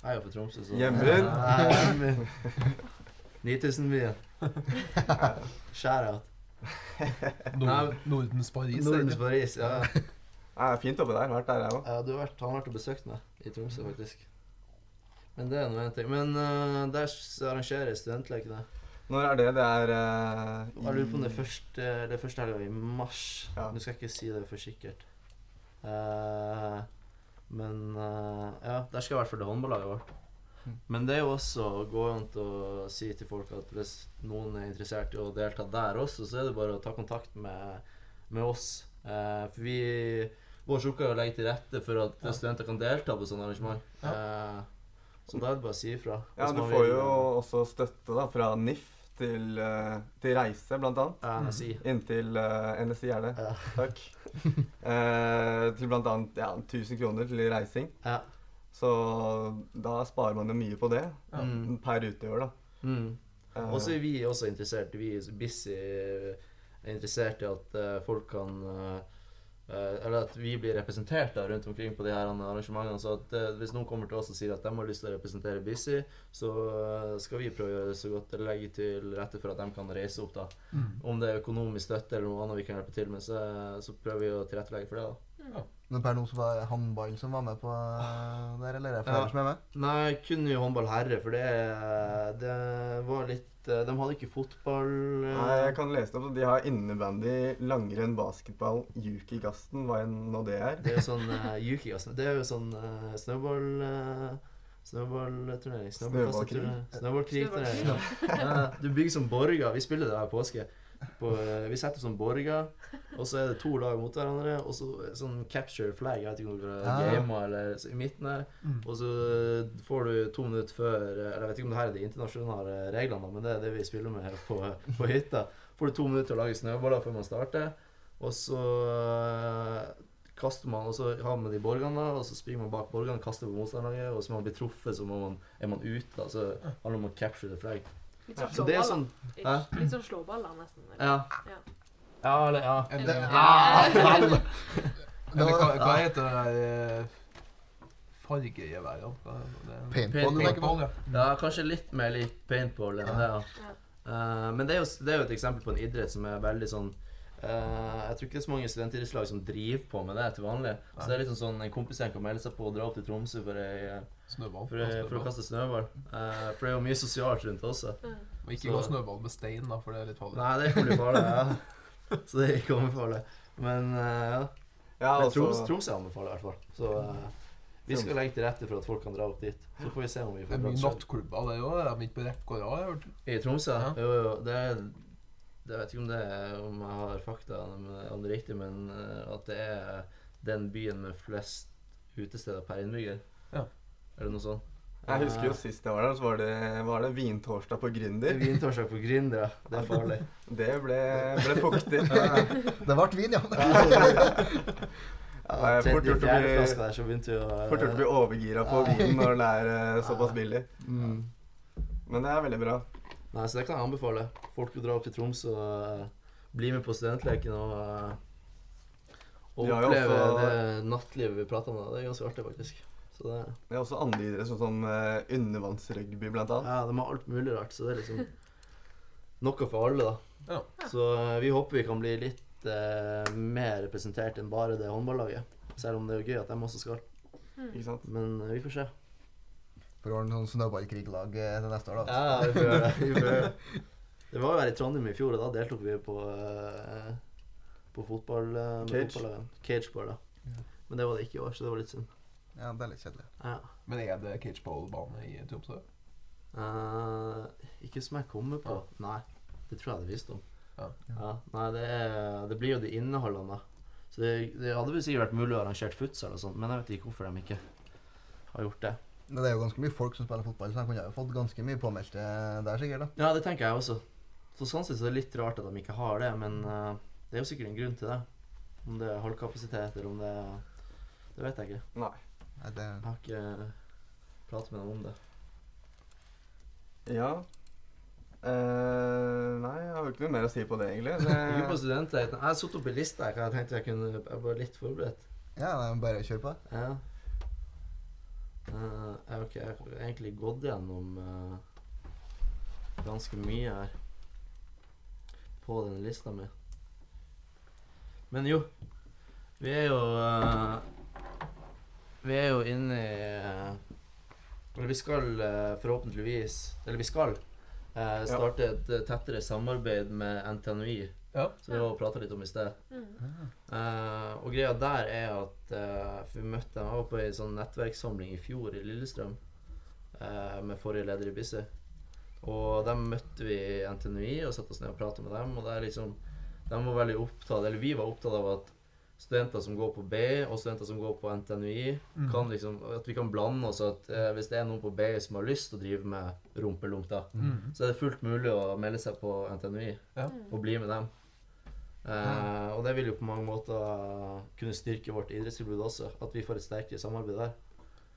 Jeg er jo fra Tromsø, så Hjembyen. Ja, 9000-byen. Shout-out. Nord Nordens Paris. Nordens. Paris. Ja. Ja, fint oppe der. Vært der, jeg òg. ja, du har vært, han har vært og besøkt meg i Tromsø, faktisk. Men det er nå en ting. Men uh, der arrangerer arrangeres studentlekene. Når er det? Det er uh, Jeg lurer på om det er første, det er første helga i mars. Ja. Nå skal jeg ikke si det for sikkert. Uh, men uh, ja, der skal i hvert fall det håndballaget vårt. Mm. Men det er jo også gående å si til folk at hvis noen er interessert i å delta der også, så er det bare å ta kontakt med, med oss. Eh, for vi Vår oppgave er å legge til rette for at Ja. studenter kan delta på sånne arrangement. Eh, så da er det bare å si ifra. Ja, du får vil, jo eh, også støtte da fra NIF til, eh, til reise, blant annet. ja, NSI. Inntil uh, NSI er det. Ja. [laughs] Takk. Eh, til blant annet ja, 1000 kroner til reising. Ja. Så da sparer man jo mye på det Ja. Mm. per utøver, da. Mm. Eh, Og så er vi også interessert Vi er busy er interessert i at uh, folk kan eh, eh, Eller at vi blir representert da rundt omkring på de her arrangementene. Så at eh, hvis noen kommer til oss og sier at de har lyst til å representere Busy, så eh, skal vi prøve å gjøre det så godt eller legge til rette for at de kan reise opp. da Mm. Om det er økonomisk støtte eller noe annet vi kan hjelpe til med, så, så prøver vi å tilrettelegge for det. da Men per nå så var det håndball som var med på eh, der, eller er det flere Ja. som er med? Nei, kun i håndball herre, for det, det var litt eh, De hadde ikke fotball. eh, Nei, jeg kan lese det opp. De har innebandy, langrenn, basketball, yukigasten, hva enn nå det er. Det er jo sånn uh, Yuki, altså. Det er jo sånn uh, snøball... Uh, Snøballturnering. Snøballkasteturnering. Snøballkrigturnering. Ja. Ja, du bygger som borger. Vi spiller det her påske. På, eh, vi setter sånn borger, og så er det to lag mot hverandre. Og så sånn capture flag. Jeg vet ikke om dere Ja. gamer eller så i midten her. Mm. Og så får du to minutter før eh, Eller jeg vet ikke om det her er de internasjonale reglene, men det er det vi spiller med her på, [laughs] på hytta. Får du to minutter til å lage snøballer før man starter, og så eh, kaster man, og så har man de borgene, og så springer man bak borgene, kaster på motstanderlaget, og så man bli truffet, så man, er man ute. da, Så handler det om å capture the flag. Litt sånn Så er slåballer. sånn. Hæ? Litt sånn slåballer, nesten. eller? Ja. Ja. Ja, eller ja. Eller- ja. [laughs] Eller hva, hva heter det der fargegeværet? er det? Paintball du tenker på? Paintball, ja. ja, kanskje litt mer litt paintball enn det. ja. Ja. Eh, men det er, jo, det er jo et eksempel på en idrett som er veldig sånn eh, Jeg tror ikke det er så mange studentidrettslag som driver på med det til vanlig. Så det er liksom sånn en kompisgjeng kan melde seg på og dra opp til Tromsø for, ei, Snøball. for, ei, for å kaste snøball. Uh, for det er jo mye sosialt rundt også. Og ikke Så- gå snøball med stein, da, for det er litt farlig. Nei, det kan bli farlig. ja. Så det er ikke anbefaler. Men uh, ja. Ja, Men altså, Troms, Tromsø anbefaler i hvert fall. Så eh, vi skal legge til rette for at folk kan dra opp dit. Så får vi se om vi Det får er dratt mye nattklubber, det òg. Er de ikke på rekke og rad? har jeg hørt? I Tromsø? Ja. Jo, jo. Det er det vet ikke om det er, om jeg har fakta om, det er riktig, men eh, at det er den byen med flest utesteder per innbygger. Ja. Er det noe sånt? jeg husker jo sist jeg var der, så var det, var det vintorsdag på Det er Gründer. Vintorsdag på Gründer, ja. Det er farlig. Det ble, ble fuktig. [laughs] Det ble vin, ja. Ja, det er fort Tredje, gjort å fjerde bli- flaska der, så begynte vi å Fort gjort å bli overgira på vinen når den er eh, såpass billig. Mm. Men det er veldig bra. Nei, så det kan jeg anbefale. Folk vil dra opp til Troms og uh, bli med på studentleken og, uh, og har jo oppleve også- det nattlivet vi prater om. da. Det er ganske artig, faktisk. Så det, Det er også andre idretter, sånn som uh, undervannsrugby, blant annet. ja, de har alt mulig rart, så det er liksom [laughs] noe for alle, da. Ja. Så eh, vi håper vi kan bli litt eh, mer representert enn bare det håndballaget. Selv om det er jo gøy at de også skal. Ikke sant? Men eh, vi får se. For å ordne sånn snøballkriglag til neste år, da. Ja, vi får gjøre det. [laughs] Vi får gjøre det. Det var jo her i Trondheim i fjor, og da deltok vi på, eh, på fotball med Cage. Cageball, da. Ja. Men det var det ikke i år, så det var litt synd. Ja, det er litt kjedelig. Ja. Men er det cageball-bane i Tromsø? Eh, ikke som jeg kommer på. Nei, det tror jeg det visste om. Ja. Ja, nei, det, er, det blir jo de innehallene, da. Så det, det hadde vel sikkert vært mulig å arrangere futsal og sånt, men jeg vet ikke hvorfor de ikke har gjort det. Men det er jo ganske mye folk som spiller fotball, så de kunne jo fått ganske mye påmeldte der, sikkert. da. Ja, det tenker jeg også. Så sånn sett så er det litt rart at de ikke har det, men uh, det er jo sikkert en grunn til det. Om det er halvkapasitet, eller om det er Det vet jeg ikke. Nei. Nei, det, Jeg har ikke pratet med dem om det. Ja. Uh, nei, jeg har jo ikke noe mer å si på det, egentlig. [laughs] Ikke på studentleiten. Jeg har satt opp i liste Jeg tenkte jeg kunne Jeg var litt forberedt. Ja, bare kjør på. Ja. Eh, jeg har ikke jeg egentlig gått gjennom uh, ganske mye her på den lista mi. Men jo, vi er jo uh, Vi er jo inne i Eller vi skal forhåpentligvis Eller vi skal starte et tettere samarbeid med NTNUI. Ja. Som vi prata litt om i sted. Mm. Uh, og greia der er at uh, vi møtte dem Jeg var på ei sånn nettverkssamling i fjor i Lillestrøm uh, med forrige leder i Bisse. Og dem møtte vi i NTNUI og satte oss ned og prata med dem. Og det er liksom De var veldig opptatt Eller vi var opptatt av at studenter som går på B, og studenter som går på NTNUI, Mm. kan liksom At vi kan blande oss. At eh, hvis det er noen på B som har lyst til å drive med rumpelunk, da, Mm. så er det fullt mulig å melde seg på NTNUI Ja. og bli med dem. Eh, og det vil jo på mange måter kunne styrke vårt idrettstilbud også. At vi får et sterkere samarbeid der.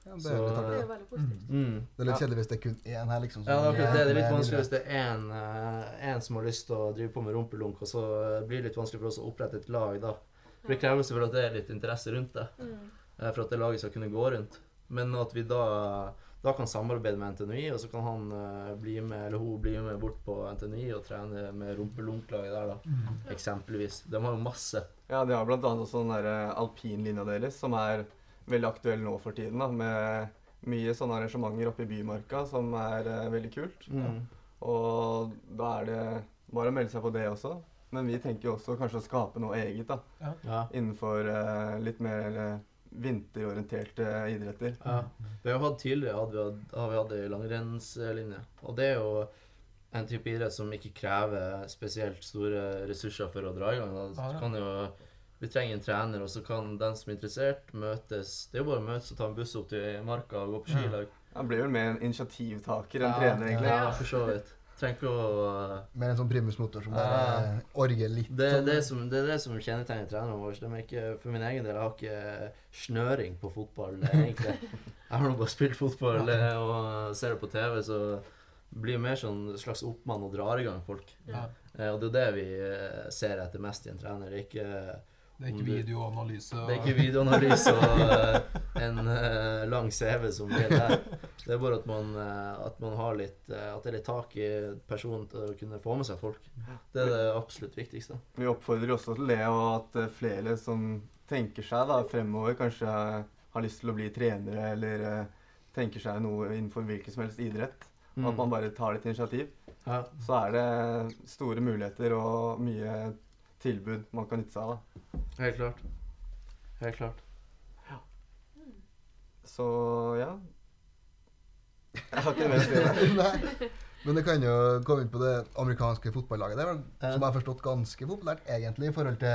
Ja, det, Så- er litt Det er veldig positivt. Mm. det er litt kjedelig hvis det er kun én her, liksom. Ja, det er det. Det er litt vanskelig hvis det er en, uh, en som har lyst til å drive på med rumpelunk, og så blir det litt vanskelig for oss å opprette et lag da. For det krever selvfølgelig at det er litt interesse rundt det, Mm. eh, for at det laget skal kunne gå rundt. Men at vi da, da kan samarbeide med NTNUI, og så kan han uh, bli med, eller hun bli med bort på NTNUI og trene med rumpelunklaget der, da. Eksempelvis. De har jo masse. ja, de har blant annet også den der alpinlinja deres, som er veldig aktuell nå for tiden. da, Med mye sånne arrangementer oppe i Bymarka som er uh, veldig kult. Mm. Og da er det bare å melde seg på det også. Men vi tenker jo også kanskje å skape noe eget da, Ja. innenfor uh, litt mer eh, vinterorienterte idretter. Ja. Vi har hatt tidligere hadde vi, hatt- har vi hatt ei langrennslinje. Og det er jo en type idrett som ikke krever spesielt store ressurser for å dra i gang. Da. Ja, Så kan jo, vi trenger en trener, og så kan den som er interessert, møtes Det er jo bare å møtes og ta en buss opp til marka og gå på skilag. Han blir vel mer en initiativtaker enn Ja, trener, egentlig. Ja, for så vidt. Trenger ikke å Med en sånn primusmotor som Ja. bare orger litt. det, sånn. det, som, det er det som kjennetegner trenerne våre. De er ikke, for min egen del jeg har ikke snøring på fotball, egentlig. [laughs] Jeg har nå bare spilt fotball eh, og ser det på TV, så blir mer sånn slags oppmann og drar i gang folk. Ja. Eh, Og det er det vi eh, ser etter mest i en trener. Er ikke, Det er ikke videoanalyse. det er ikke videoanalyse og [laughs] eh, en eh, lang CV som blir der. Det er bare at man, eh, at man har litt At det er litt tak i personen til å kunne få med seg folk. Det er det absolutt viktigste. Vi oppfordrer også til det, og at flere som tenker seg da fremover, kanskje har lyst til å bli trenere, eller tenker seg noe innenfor hvilken som helst idrett. Og at man bare tar litt initiativ. ja. Så er det store muligheter og mye tilbud man kan nytte seg av. da. Helt klart. Helt klart. Ja. Så ja. Jeg har ikke mer å si. det. [laughs] Men det kan jo komme inn på det amerikanske fotballaget. Det er vel, som jeg har forstått, ganske populært egentlig i forhold til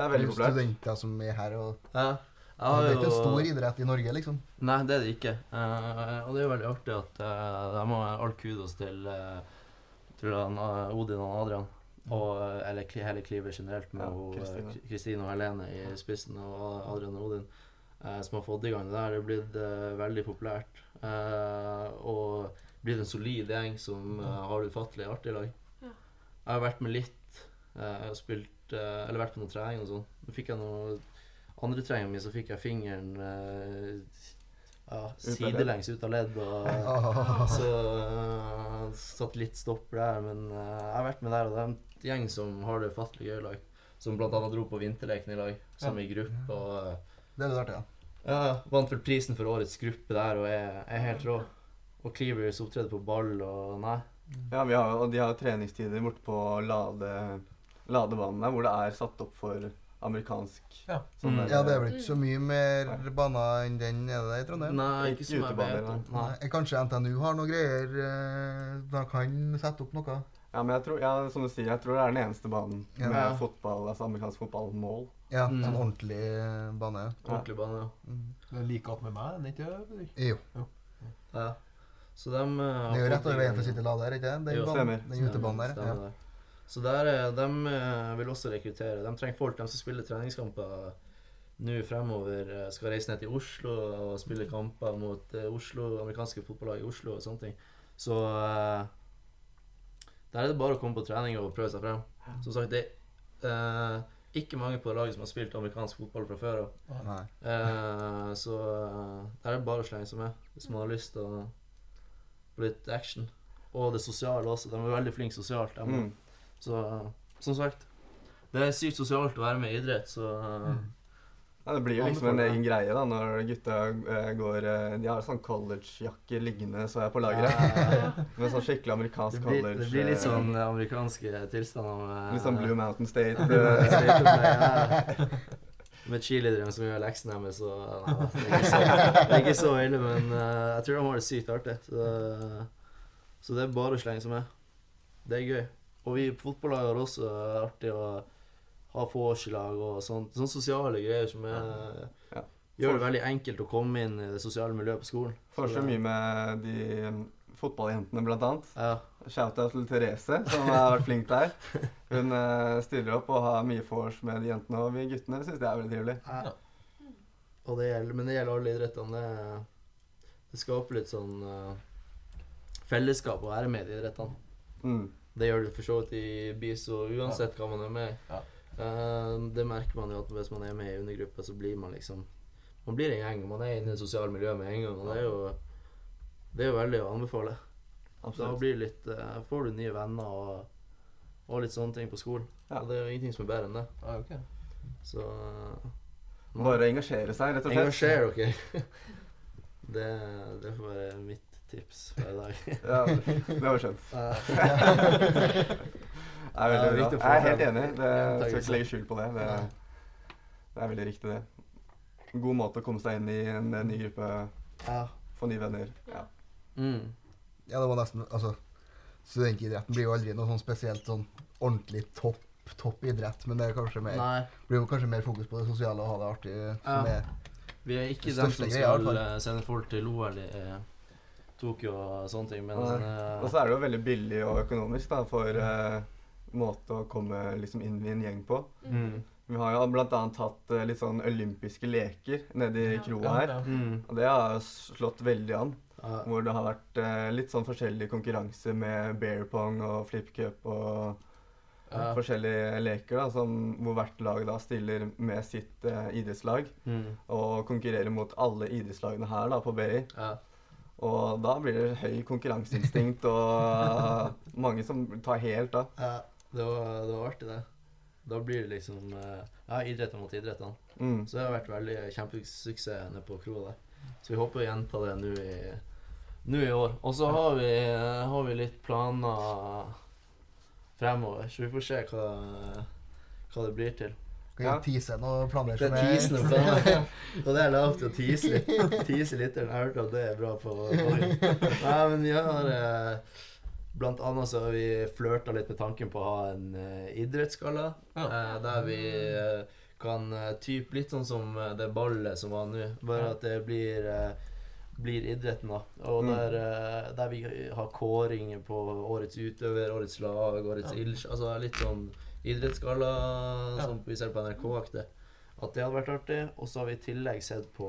er studenter som er her. og Ja. Ja, Det er ikke en stor idrett i Norge, liksom. Nei, det er det ikke. Uh, og det er jo veldig artig at uh, de har all kudos til, uh, til han, eh, Odin og Adrian. Og, eller hele Kliver generelt, med Ja, Kristine. Og Helene i spissen, og Adrian og Odin, eh, som har fått i gang det der. Det er blitt eh, veldig populært. eh, og blitt en solid gjeng som eh, har ufattelig artig lag. Ja. Jeg har vært med litt. eh, har spilt, eh, eller vært på noen trening og sånn. Nå fikk jeg noe andre treninga mi, så fikk jeg fingeren eh, ja, sidelengs ut av ledd. Og, [laughs] så uh, satt litt stopp der. Men uh, jeg har vært med der, og det en gjeng som har det ufattelig gøy i lag. Som annet dro på vinterleken i lag, som i gruppe. Og eh, Det er litt artig, ja. ja, vant vel prisen for årets gruppe der og er, er helt rå. Og Cleavers opptreder på ball og nei. Ja, vi har, og de har treningstider borte på lade, ladebanen der, hvor det er satt opp for amerikansk Ja. sånn Mm. der- Ja, det er vel ikke så mye mer baner enn den er det i Trondheim? Nei, Ikke ikke som jeg vet om. nei. Nei. Nei, Kanskje NTNU har noen greier eh, De kan sette opp noe? Ja, men jeg tror, ja, som du sier, jeg tror det er den eneste banen Ja. med fotball, altså amerikansk fotballmål. Ja, Mm. en ordentlig eh, bane. Ordentlig bane, ja. Mm. Det er like attmed meg, den det ikke? Fredrik? Jo. ja. Så de uh, Det er jo rett over veien for City Lade her, ikke det? Den, Jo, den utebanen der. Stemmer Ja. Så der, er- de eh, vil også rekruttere. De trenger folk. De som spiller treningskamper nå fremover eh, skal reise ned til Oslo og spille kamper mot eh, Oslo, amerikanske fotballag i Oslo og sånne ting. Så eh, der er det bare å komme på trening og prøve seg frem. Som sagt, det er eh, ikke mange på laget som har spilt amerikansk fotball fra før av. Eh, så eh, der er det bare å slenge seg med hvis man har lyst til å få litt action. Og det sosiale også. De er veldig flinke sosialt. Mm. Så som sagt, det er sykt sosialt å være med i idrett, så eh, Ja, det blir jo liksom en egen greie da, når gutta eh, går eh, De har sånn collegejakker liggende, så jeg på lageret. ja, [laughs] Med sånn skikkelig det, amerikansk blir, college. det blir litt eh, sånn amerikanske tilstander. Med, Litt sånn Blue Mountain State. [laughs] Blue Mountain. Med cheerleadere som gjør leksene deres, så nei, det, er så, det er ikke så ille. Men jeg tror de har det sykt artig. Så, så det er bare å slenge seg med. Det er gøy. Og vi på fotballaget har også artig å ha vorslag og sånt. Sånne sosiale greier som er, Ja. gjør det veldig enkelt å komme inn i det sosiale miljøet på skolen. Får så mye med de mm, fotballjentene, blant annet. Ja. Shout-out til Therese, som har vært flink der. Hun eh, stiller opp og har mye vors med de jentene, og vi guttene syns det er veldig trivelig. Ja. Og det gjelder, men det gjelder alle idrettene. Det, det skaper litt sånn uh, fellesskap å være med i idrettene. Mm. Det gjør det for så vidt i BISO uansett hva man er med i. Eh, det merker man jo at hvis man er med i undergruppa, så blir man liksom Man blir en gjeng. Man er inne i det sosiale miljøet med en gang. Og det er jo, det er jo veldig å anbefale. Absolutt. Da blir litt, uh, får du nye venner og, og litt sånne ting på skolen. Ja. Og det er jo ingenting som er bedre enn det. Ja, ok. Så eh, Bare engasjere seg, rett og slett. Engasjer dere. [laughs] Det, det får være mitt tips for i dag. Ja, det var skjønt. [laughs] [laughs] Eh, Det er veldig bra. Jeg er helt enig. Det skal ikke legge skjul på det. Det, det er veldig riktig, det. God måte å komme seg inn i en, en ny gruppe, ja. få nye venner. Ja. Mm. Ja, det var nesten Altså, studentidretten blir jo aldri noe sånn spesielt sånn ordentlig topp topp idrett, men det er kanskje mer, Nei, blir jo kanskje mer fokus på det sosiale og ha det artig. Som Ja. er, vi er ikke dem som skal fall. eh, sende folk til OL i eh, Tokyo og sånne ting, men ja. eh, Og så er det jo veldig billig og økonomisk da, for eh, måte å komme liksom inn i en gjeng på. mm. Vi har jo annet hatt eh, litt sånn olympiske leker nede i Ja. kroa her. Mm. Og det har slått veldig an. Ja. Hvor det har vært eh, litt sånn forskjellige konkurranser med bear pong og flip cup og Ja. forskjellige leker, da, som, hvor hvert lag da stiller med sitt eh, idrettslag Mm. og konkurrerer mot alle idrettslagene her da, på BI. Ja. Og da blir det høy konkurranseinstinkt og [laughs] mange som tar helt av. ja. Det var, det var artig, det. Da blir det liksom eh, Ja, idretten mot idrettene. Mm. Så det har vært veldig kjempesuksess nede på kroa der. Så vi håper å gjenta det nå i, nå i år. Og så har vi, har vi litt planer fremover, så vi får se hva, hva det blir til. Kan Ja. jo tease noen planer Det som er er noen planer. Og det er lov til å tease litt. Tease litt, jeg har hørt at det er bra på på- Nei, men vi har eh, Blant annet så har vi flørta litt med tanken på å ha en uh, idrettsgalla. Ja. Uh, der vi uh, kan type litt sånn som det ballet som var nå. Bare at det blir blir idretten, da. Og Mm. der, der vi har kåringer på årets utøver, årets lag, årets Ja. ildsj Altså litt sånn idrettsgalla Ja. som vi ser på NRK-aktig. At det hadde vært artig. Og så har vi i tillegg sett på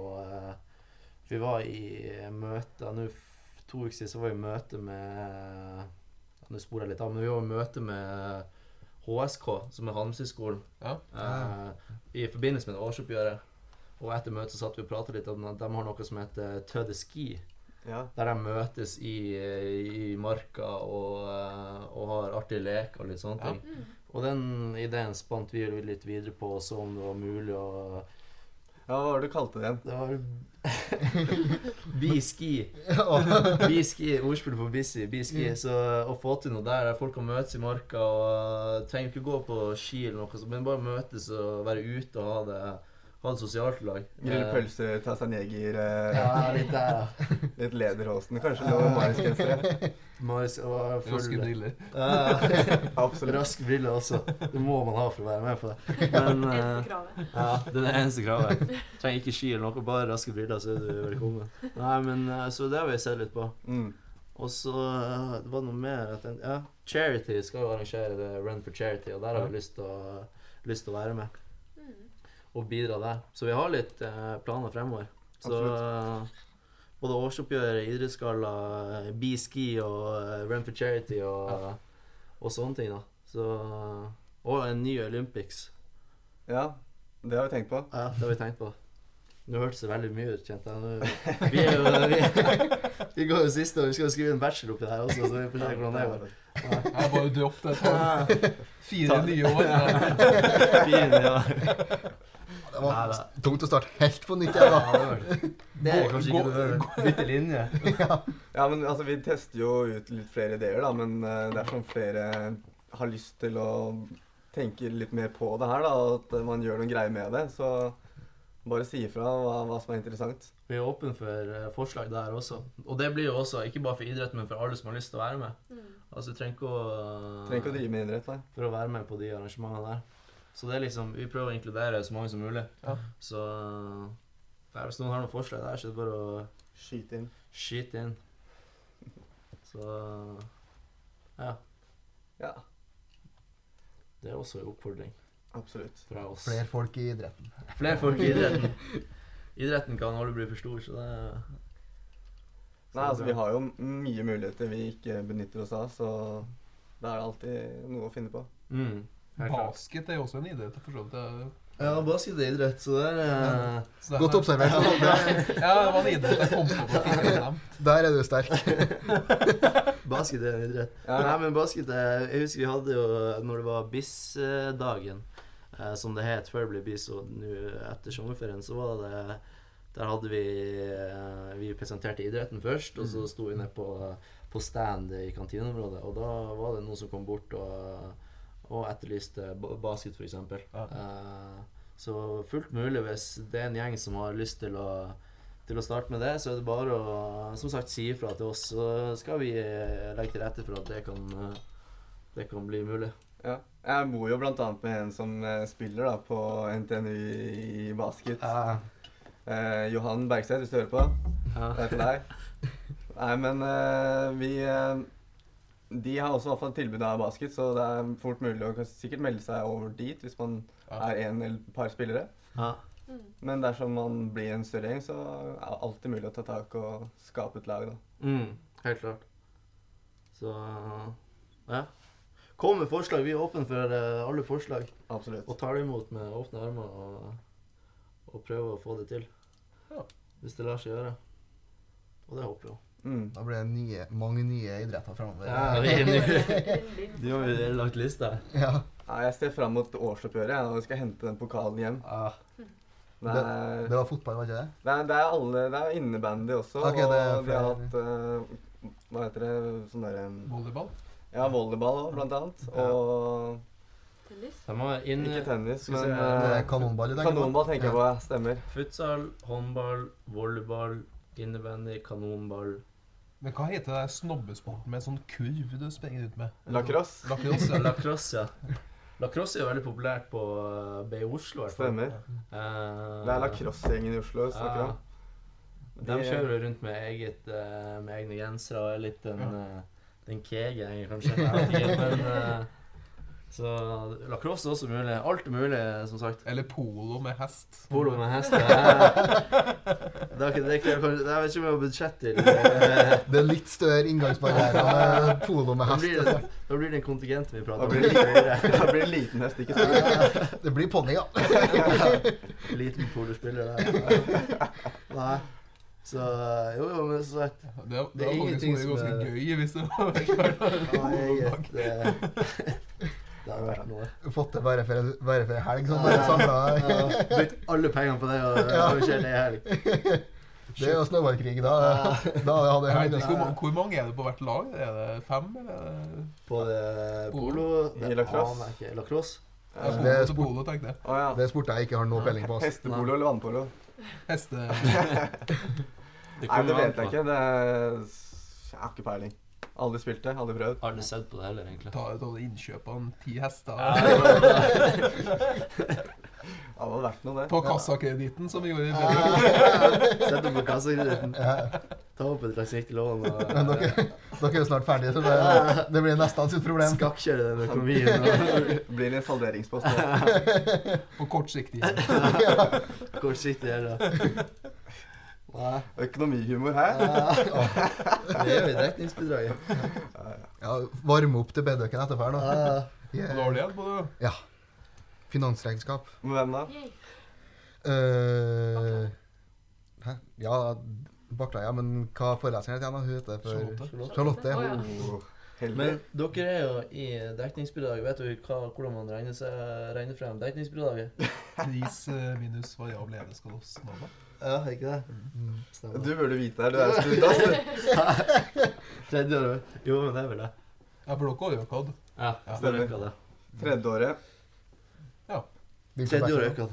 Vi var i møter møte Nå to uker siden så var vi i møte med Nå sporer jeg litt av, men vi var i møte med HSK, som er Handelshøyskolen, Ja. eh, i forbindelse med årsoppgjøret. Og etter møtet så satt vi og prata litt om at de har noe som heter Tøde ski. Ja. Der de møtes i, i marka og, eh, og har artige leker og litt sånne Ja. ting. Og den ideen spant vi litt videre på og så om det var mulig å ja, hva var det du kalte det igjen? Det var [laughs] Bi-ski. Ja. Bi-ski, ordspill på busy. Be ski, Mm. Så å få til noe der der folk kan møtes i marka og trenger ikke gå på ski eller noe, men bare møtes og være ute og ha det, ha det sosialt lag. Grille Eh, pølser, ta seg en jeger. Ja, litt der, ja. [laughs] litt lederhosen. kanskje noe marisgensere. Marius og Raske briller. Ja, [laughs] Absolutt. Raske briller også. Det må man ha for å være med på det. Men eh, Eneste kravet. Ja, [laughs] det er det eneste kravet. Trenger ikke ski eller noe, bare raske briller, så er du velkommen. Nei, men eh, Så det har vi sett litt på. Mm. Og så eh, det var noe mer at, Ja, Charity skal jo arrangere det Run for Charity, og der har vi lyst til å, lyst til å være med. Og bidra der. Så vi har litt eh, planer fremover. Så Absolutt. både årsoppgjøret, idrettsgalla, eh, B-ski og eh, Run for charity og, og sånne ting. da. Så, og en ny Olympics. Ja, det har vi tenkt på. Ja, det har vi tenkt på. Nå hørtes det veldig mye ut, kjente jeg. [laughs] Vi, jo, vi, vi går jo siste, og vi skal jo skrive en bachelor oppi der også, så vi får se hvordan det går. Jeg bare dropp det. Ta fire Ta- nye år. [laughs] Fire, ja. Det var Nei, tungt å starte helt på nytt jeg da. Ja, det er kanskje ikke det. Bytte linje. Ja, men altså, vi tester jo ut litt flere ideer, da, men uh, det er dersom flere har lyst til å tenke litt mer på det her, da, at man gjør noen greier med det, så bare si ifra hva, hva som er interessant. Vi er åpne for eh, forslag der også. Og det blir jo også ikke bare for idretten, men for alle som har lyst til å være med. Mm. Altså, du trenger ikke å Trenger ikke å drive med idrett, nei. For å være med på de arrangementene der. Så det er liksom, vi prøver å inkludere så mange som mulig. Ja. Så der, hvis noen har noen forslag der, så er det bare å Skyte inn. skyte inn. Så ja. Ja, Det er også en oppfordring absolutt. fra oss. Flere folk i idretten. Flere folk i idretten. [laughs] Idretten kan aldri bli for stor, så det så Nei, altså, vi har jo mye muligheter vi ikke benytter oss av, så det er alltid noe å finne på. mm. Basket er jo også en idrett. for så vidt. Det- Ja, basket er idrett, så det er ja. så er- Godt observert. [laughs] [laughs] Ja, det var en idrett jeg kom på. [laughs] Der er du sterk. Basket er en idrett. Ja. Nei, men basket er, Jeg husker vi hadde jo Når det var BIS-dagen, eh, som det het før det ble BIS, og nå etter sommerferien, så var det Der hadde vi eh, Vi presenterte idretten først, og så sto vi ned på, på stand i kantineområdet, og da var det noen som kom bort og, og etterlyste basket, f.eks. Ja. Eh, så fullt mulig hvis det er en gjeng som har lyst til å til å starte med det, så er det bare å som sagt, si ifra til oss. Så skal vi eh, legge til rette for at det kan, det kan bli mulig. Ja. Jeg bor jo annet med en som spiller da, på NTNU i basket. Eh, Johan Bergseth, hvis du hører på. Ja. Det er for deg. Nei, men eh, vi eh, De har også i hvert fall tilbud av basket, så det er fort mulig å kan sikkert melde seg over dit hvis man Ja. er en eller et par spillere. Ja. Mm. Men dersom man blir en større gjeng, så er det alltid mulig å ta tak og skape et lag, da. Mm, helt klart. Så ja. Kom med forslag. Vi er åpne for eh, alle forslag. Absolutt. Og tar det imot med åpne armer og, og prøver å få det til. Ja. Hvis det lar seg gjøre. Og det håper jeg. Mm. Da blir det nye, mange nye idretter framover. Ja, vi er nå Du har jo lagt lista. Ja. Nei, jeg ser fram mot årsoppgjøret og skal hente den pokalen hjem. Ah, Det er, Det var fotball, var ikke det? det er, det er alle Det er innebandy også, Okay, det er og vi har hatt uh, Hva heter det Sånn derre Volleyball. Ja, volleyball òg, blant annet. Ja. Og Tennis. inn ikke tennis, skal men eh, er kanonball tenker kanonball tenker jeg på. ja, Stemmer. futsal, håndball, volleyball, innebandy, kanonball. Men hva heter det snobbesporten med sånn kurv du springer ut med? Lacrosse. Lacrosse. ja. [laughs] Lacrosse, ja. Lacrosse er jo veldig populært på B i Oslo. i. Stemmer. Uh, Det er lacrosse-gjengen i Oslo vi snakker ja. om. De kjører jo rundt med, eget, eh, med egne gensere og er litt den, uh, den kege, kanskje. Men eh, Så lacrosse er også mulig. Alt er mulig, som sagt. Eller polo med hest. Polo med hest. ja. [laughs] Det er ikke, det er ikke, jeg vet ikke om jeg har budsjett til [laughs] Det er litt større inngangsbarriere [laughs] med polo med Da hest. blir det, da blir det en kontingent vi prater om. blir det da blir det liten hest, ikke stor. Det blir ponni, ja. Liten polospiller der. Nei. Så jo, jo, men så sagt Det, det, Det er ingenting ganske som er- gøy hvis det var vært Eget eh, Det har vært noe. Fått det bare for, bare for en helg, sånn bare samla. Ja, Brukt alle pengene på det og Ja. arrangert det i helg. [laughs] Det er jo snøballkrig. Da, da hadde Jeg jeg hvor, hvor mange er det på hvert lag? Er det fem, eller? er På det polo I lacrosse. ikke. Lacrosse? Ja, Ja. det er sport. polo, tenkte jeg. Ja. Det er sport jeg ikke har noe peiling på. Hestepolo eller vannpolo? Heste... [laughs] Nei, det vet jeg ikke. Det er, jeg har ikke peiling. Aldri spilt det, aldri prøvd. Aldri sett på det heller, egentlig. Ta ut innkjøp av en ti hester Ja, [laughs] det hadde vært noe, det. på kassakreditten, som vi gjorde i Bjørn. [laughs] Sett det på kassakreditten. Ta opp et langsiktig lån og [laughs] Men dere, dere er jo snart ferdige, så det, det blir nesten sitt problem. skakkjøre den økonomien. og Blir en salderingspost nå? På kort sikt igjen. Kortsiktig gjelder. Nei, Økonomihumor her. [laughs] det er jo i dekningsbidraget. Ja, Varme opp til bedøkken etterpå her nå. Og dårlig på det. Finansregnskap. Med hvem da? Uh, Eh, hæ? Ja, Bakla, ja, men hva foreleseren heter igjen? da? Hun heter for Charlotte. Charlotte. Ja. Oh, heldig. Men dere er jo i dekningsbidraget. Vet du hva, hvordan man regner, seg, regner frem dekningsbidraget? [laughs] Pris eh, minus variabel enhetskostnader. Ja, ikke det? Mm. Du burde vite det. Du er student. altså. [laughs] Tredje året. Jo, men det er vel det. Ja, for dere har jo økt. Ja, Ja. det ja. det. Tredje året Ja. Tredje året. Begynt på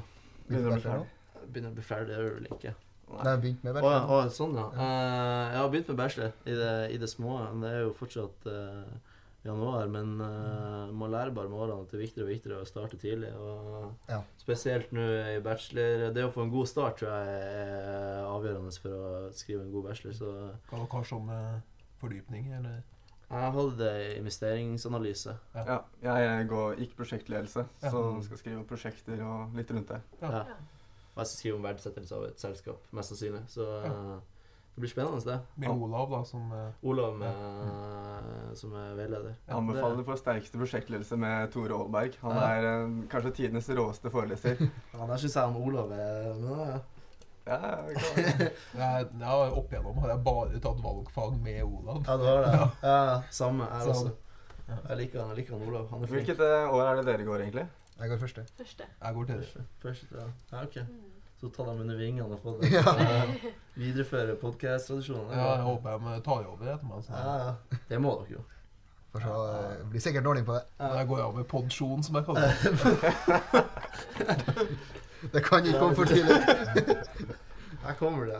begynner å bli ferdig. Begynner å bli ferdig, det gjør du vel ikke. Nei, begynt med Å ja, bachelor. å, sånn ja. Eh, jeg har begynt med bachelor i det, i det små. men Det er jo fortsatt eh, januar, men uh, må lære bare med årene at det er viktigere og viktigere å starte tidlig. Og Ja. Spesielt nå i bachelor. Det å få en god start tror jeg er avgjørende for å skrive en god bachelor. Så Hva dere som eh, fordypning, eller? jeg hadde investeringsanalyse. Ja, jeg går, gikk prosjektledelse, Ja. så skal skrive om prosjekter og litt rundt det. Ja. Ja. Og jeg skal skrive om verdsettelse av et selskap, mest sannsynlig. Så Ja. Det blir spennende, det. Med Olav, da, som eh, Olav med, som er veileder. Jeg anbefaler for sterkeste prosjektledelse med Tore Aalberg. Han Ja. er eh, kanskje tidenes råeste foreleser. [laughs] Ja, der syns jeg han Olav er ja, ja. Ja, [laughs] ja, jeg, jeg, Opp igjennom har jeg bare tatt valgfag med Olav. Ja, du har det? [laughs] Ja, samme. Jeg også. Jeg liker han, jeg liker han Olav. Han er. Hvilket år er det dere går, egentlig? Jeg går første. Første. Jeg går tredje. Første, første, ja. ja, ok. Så ta dem under vingene og få dem Ja. [laughs] Eh, Videreføre podcast-tradisjonene. Ja, jeg håper de tar over etter meg. Så. ja, ja. Det må dere jo. For så uh, blir sikkert dårlig på det. Jeg går av med podsjon, som jeg kaller det. [laughs] Det kan ikke komme for tidlig. [laughs] Her kommer det.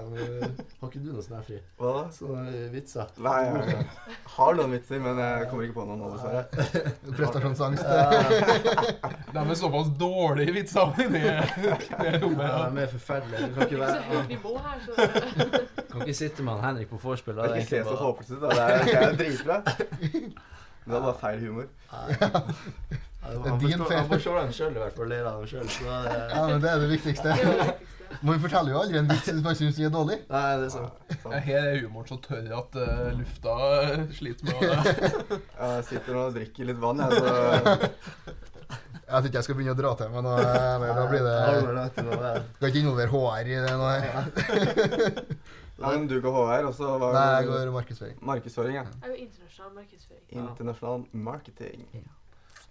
Har ikke du noe sånn her fri? Hva da? Sånne vitser? Nei, jeg har noen vitser, men jeg kommer ikke på noen nå, dessverre. Prestasjonsangst. De er såpass dårlige vitser inni det rommet. Ja, Ja. de er forferdelige. Du kan ikke, er være, nivå her, så kan ikke sitte med han Henrik på vorspiel. Det er er ikke se så håpløst ut. da. Det er, er dritbra. Det var bare feil humor. Ja, det var- Han er forstår, feil. han forstår dem sjøl, i hvert fall. Ler av dem sjøl. Så det er, Ja, men det er det viktigste. [laughs] Man forteller jo aldri en vits hvis man syns den er dårlig. nei, det er sant. Ja, Her er humoren så tørr at uh, lufta sliter med å [laughs] Jeg sitter og drikker litt vann, jeg, så [laughs] Jeg tror ikke jeg skal begynne å dra til, men nå, eh, da blir det. Skal ikke involvere HR i det nå. her. men Du går HR, og så var Nei, jeg går markedsføring. markedsføring. Ja. Jeg er jo internasjonal markedsføring. Internasjonal marketing.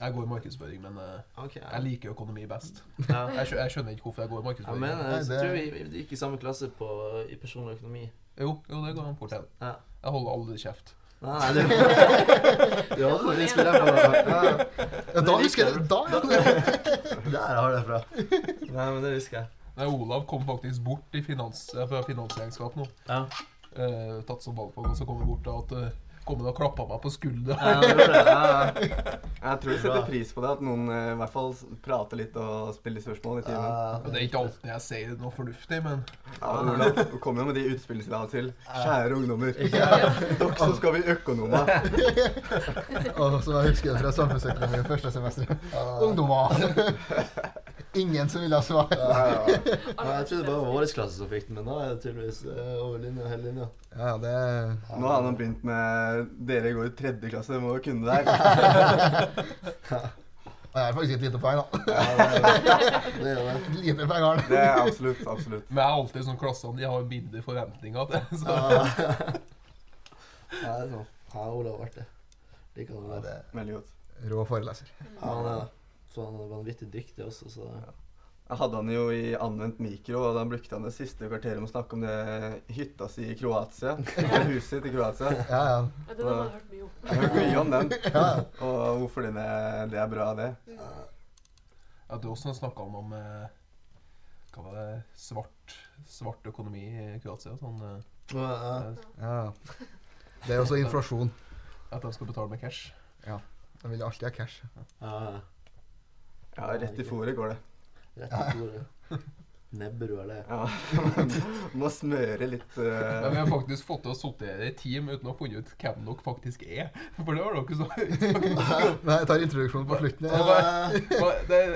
Jeg går markedsføring, men uh, okay, ja. jeg liker økonomi best. Ja. Jeg, skjø jeg skjønner ikke hvorfor jeg går markedsføring. mener, men jeg det- tror vi, vi gikk i samme klasse på, i personlig økonomi. Jo, jo, det går an fort hen. Ja. Jeg holder aldri kjeft. Nei, nei, det [laughs] Du. Ja, Ja, da husker jeg det. Da, [laughs] ja. der har du det fra. Nei, men det husker jeg. Nei, Olav kom faktisk bort i finans, eh, fra finansregnskap nå. Ja, Eh, tatt som valgfag, og så kom han bort da at eh, kom han og klappa meg på skuldra. ja, det det. Ja, ja. [laughs] Jeg tror vi setter pris på det, at noen eh, i hvert fall prater litt og spiller spørsmål i timen. Ja, Det er ikke alltid jeg sier noe fornuftig, men Ja, Olav, du kommer jo med de utspillene sine av og til. Kjære ungdommer. Ja. Dere som skal bli økonomer. [laughs] Og husker jeg husker fra samfunnsøkonomi første semester. Ungdommer. Ingen som ville ha svar. [laughs] Ja, jeg trodde bare det var vår klasse som fikk den, men nå er det tydeligvis eh, over linja, hele linja. Ja, det Nå har han begynt med Dere går i tredje klasse, dere må jo kunne det her. [laughs] Jeg er faktisk et lite poeng, da. Ja, det er det. er det. Et lite poeng har. Det er absolutt, absolutt. Men jeg er alltid sånn klassene de har mindre forventninger til. Så. Ja, Ja, det er sånn. Ja, Olav ble det. Liker det Veldig godt. Rå foreleser. Ja, han er det. Så han er vanvittig dyktig også, så Jeg hadde han jo i anvendt mikro, og da brukte han det siste kvarteret med å snakke om det hytta si i Kroatia. [laughs] Det huset sitt i Kroatia. Ja, ja. Ja, den har man hørt mye om. Jeg har hørt mye om den, [laughs] ja. og hvorfor det, det er bra, det. Ja, du også snakka om om eh, hva var det, svart, svart økonomi i Kroatia. Sånn eh, ja, ja. ja. Det er jo også inflasjon. at de skal betale med cash. De vil alltid ha cash. ja. Ja, rett i fòret går det. Rett i bordet. Nebberud allé. Ja, [laughs] Må smøre litt Men eh, vi har faktisk fått til å sortere i team uten å ha funnet ut hvem dere faktisk er. For det har dere så [laughs] Nei, jeg tar introduksjonen på slutten. Ja, Ja.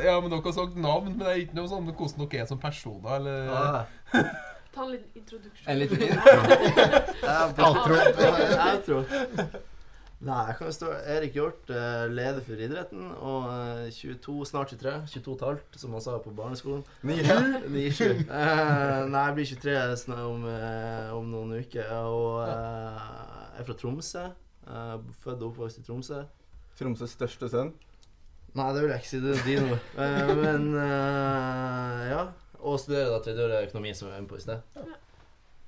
Ja, men Dere har sagt navn, men det er ikke noe sånn hvordan dere er som personer. eller... Ta en liten introduksjon. en liten [laughs] Outro. Outro. Nei, jeg kan jo stå Erik Hjort, eh, leder for idretten, og eh, 22, snart 23. 22 og et halvt, som han sa på barneskolen. Nye. 27. Eh, nei, jeg blir 23 sn- om, eh, om noen uker. Og eh, jeg er fra Tromsø. Eh, født og oppvokst i Tromsø. Tromsøs største sønn. Nei, det vil jeg ikke si. Det er dine ord. Eh, men eh, ja. Og studerer da tredjeåret økonomi, som vi var inne på i sted.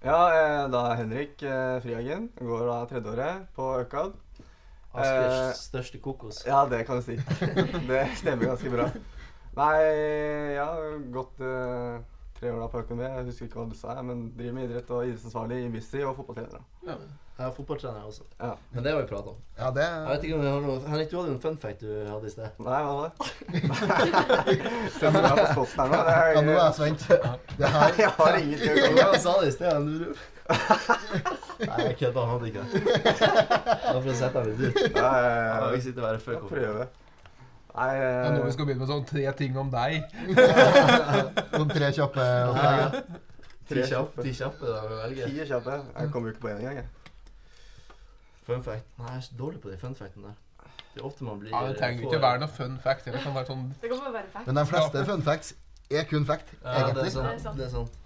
Ja, eh, da er Henrik eh, Frihagen. Går da tredjeåret på Økad. Askers største kokos. Ja, det kan du si. [laughs] Det stemmer ganske bra. Nei, jeg har gått uh, tre år da på økonomi. Jeg husker ikke hva du sa, men driver med idrett og idrettsansvarlig i Bussi og fotballtrener. da. Jeg er fotballtrener også. Ja. Men det har vi pratet om. Ja, det Jeg vet ikke om vi har noe Henrik, du hadde jo en fun fact du hadde i sted. Nei, hva var det? Sender du meg på spotten her nå? Det er, Ja, nå er jeg spent. Det her [laughs] jeg har ingenting å komme med. han sa det i sted. Han lurer. [laughs] Nei, jeg kødda. Han hadde ikke det. Var for å sette ham litt ut. Ja, ja, Han ja, vil ikke sitte og ja. før Prøve. Nei, Det er nå vi eh, skal begynne med sånn tre ting om deg. [laughs] Noen tre kjappe. Ti kjappe, ti kjappe da, ti kjappe. Jeg kommer jo ikke på én engang, jeg. Fun fact. Nei, jeg er så dårlig på de fun factene der. Det er ofte man blir Ja, Det trenger ikke være noe fun fact. Det kan være sånn Det kan bare være fact. Men de fleste fun facts er kun fact, Ja, det er egentlig. sant. Det er sant. Det er sant.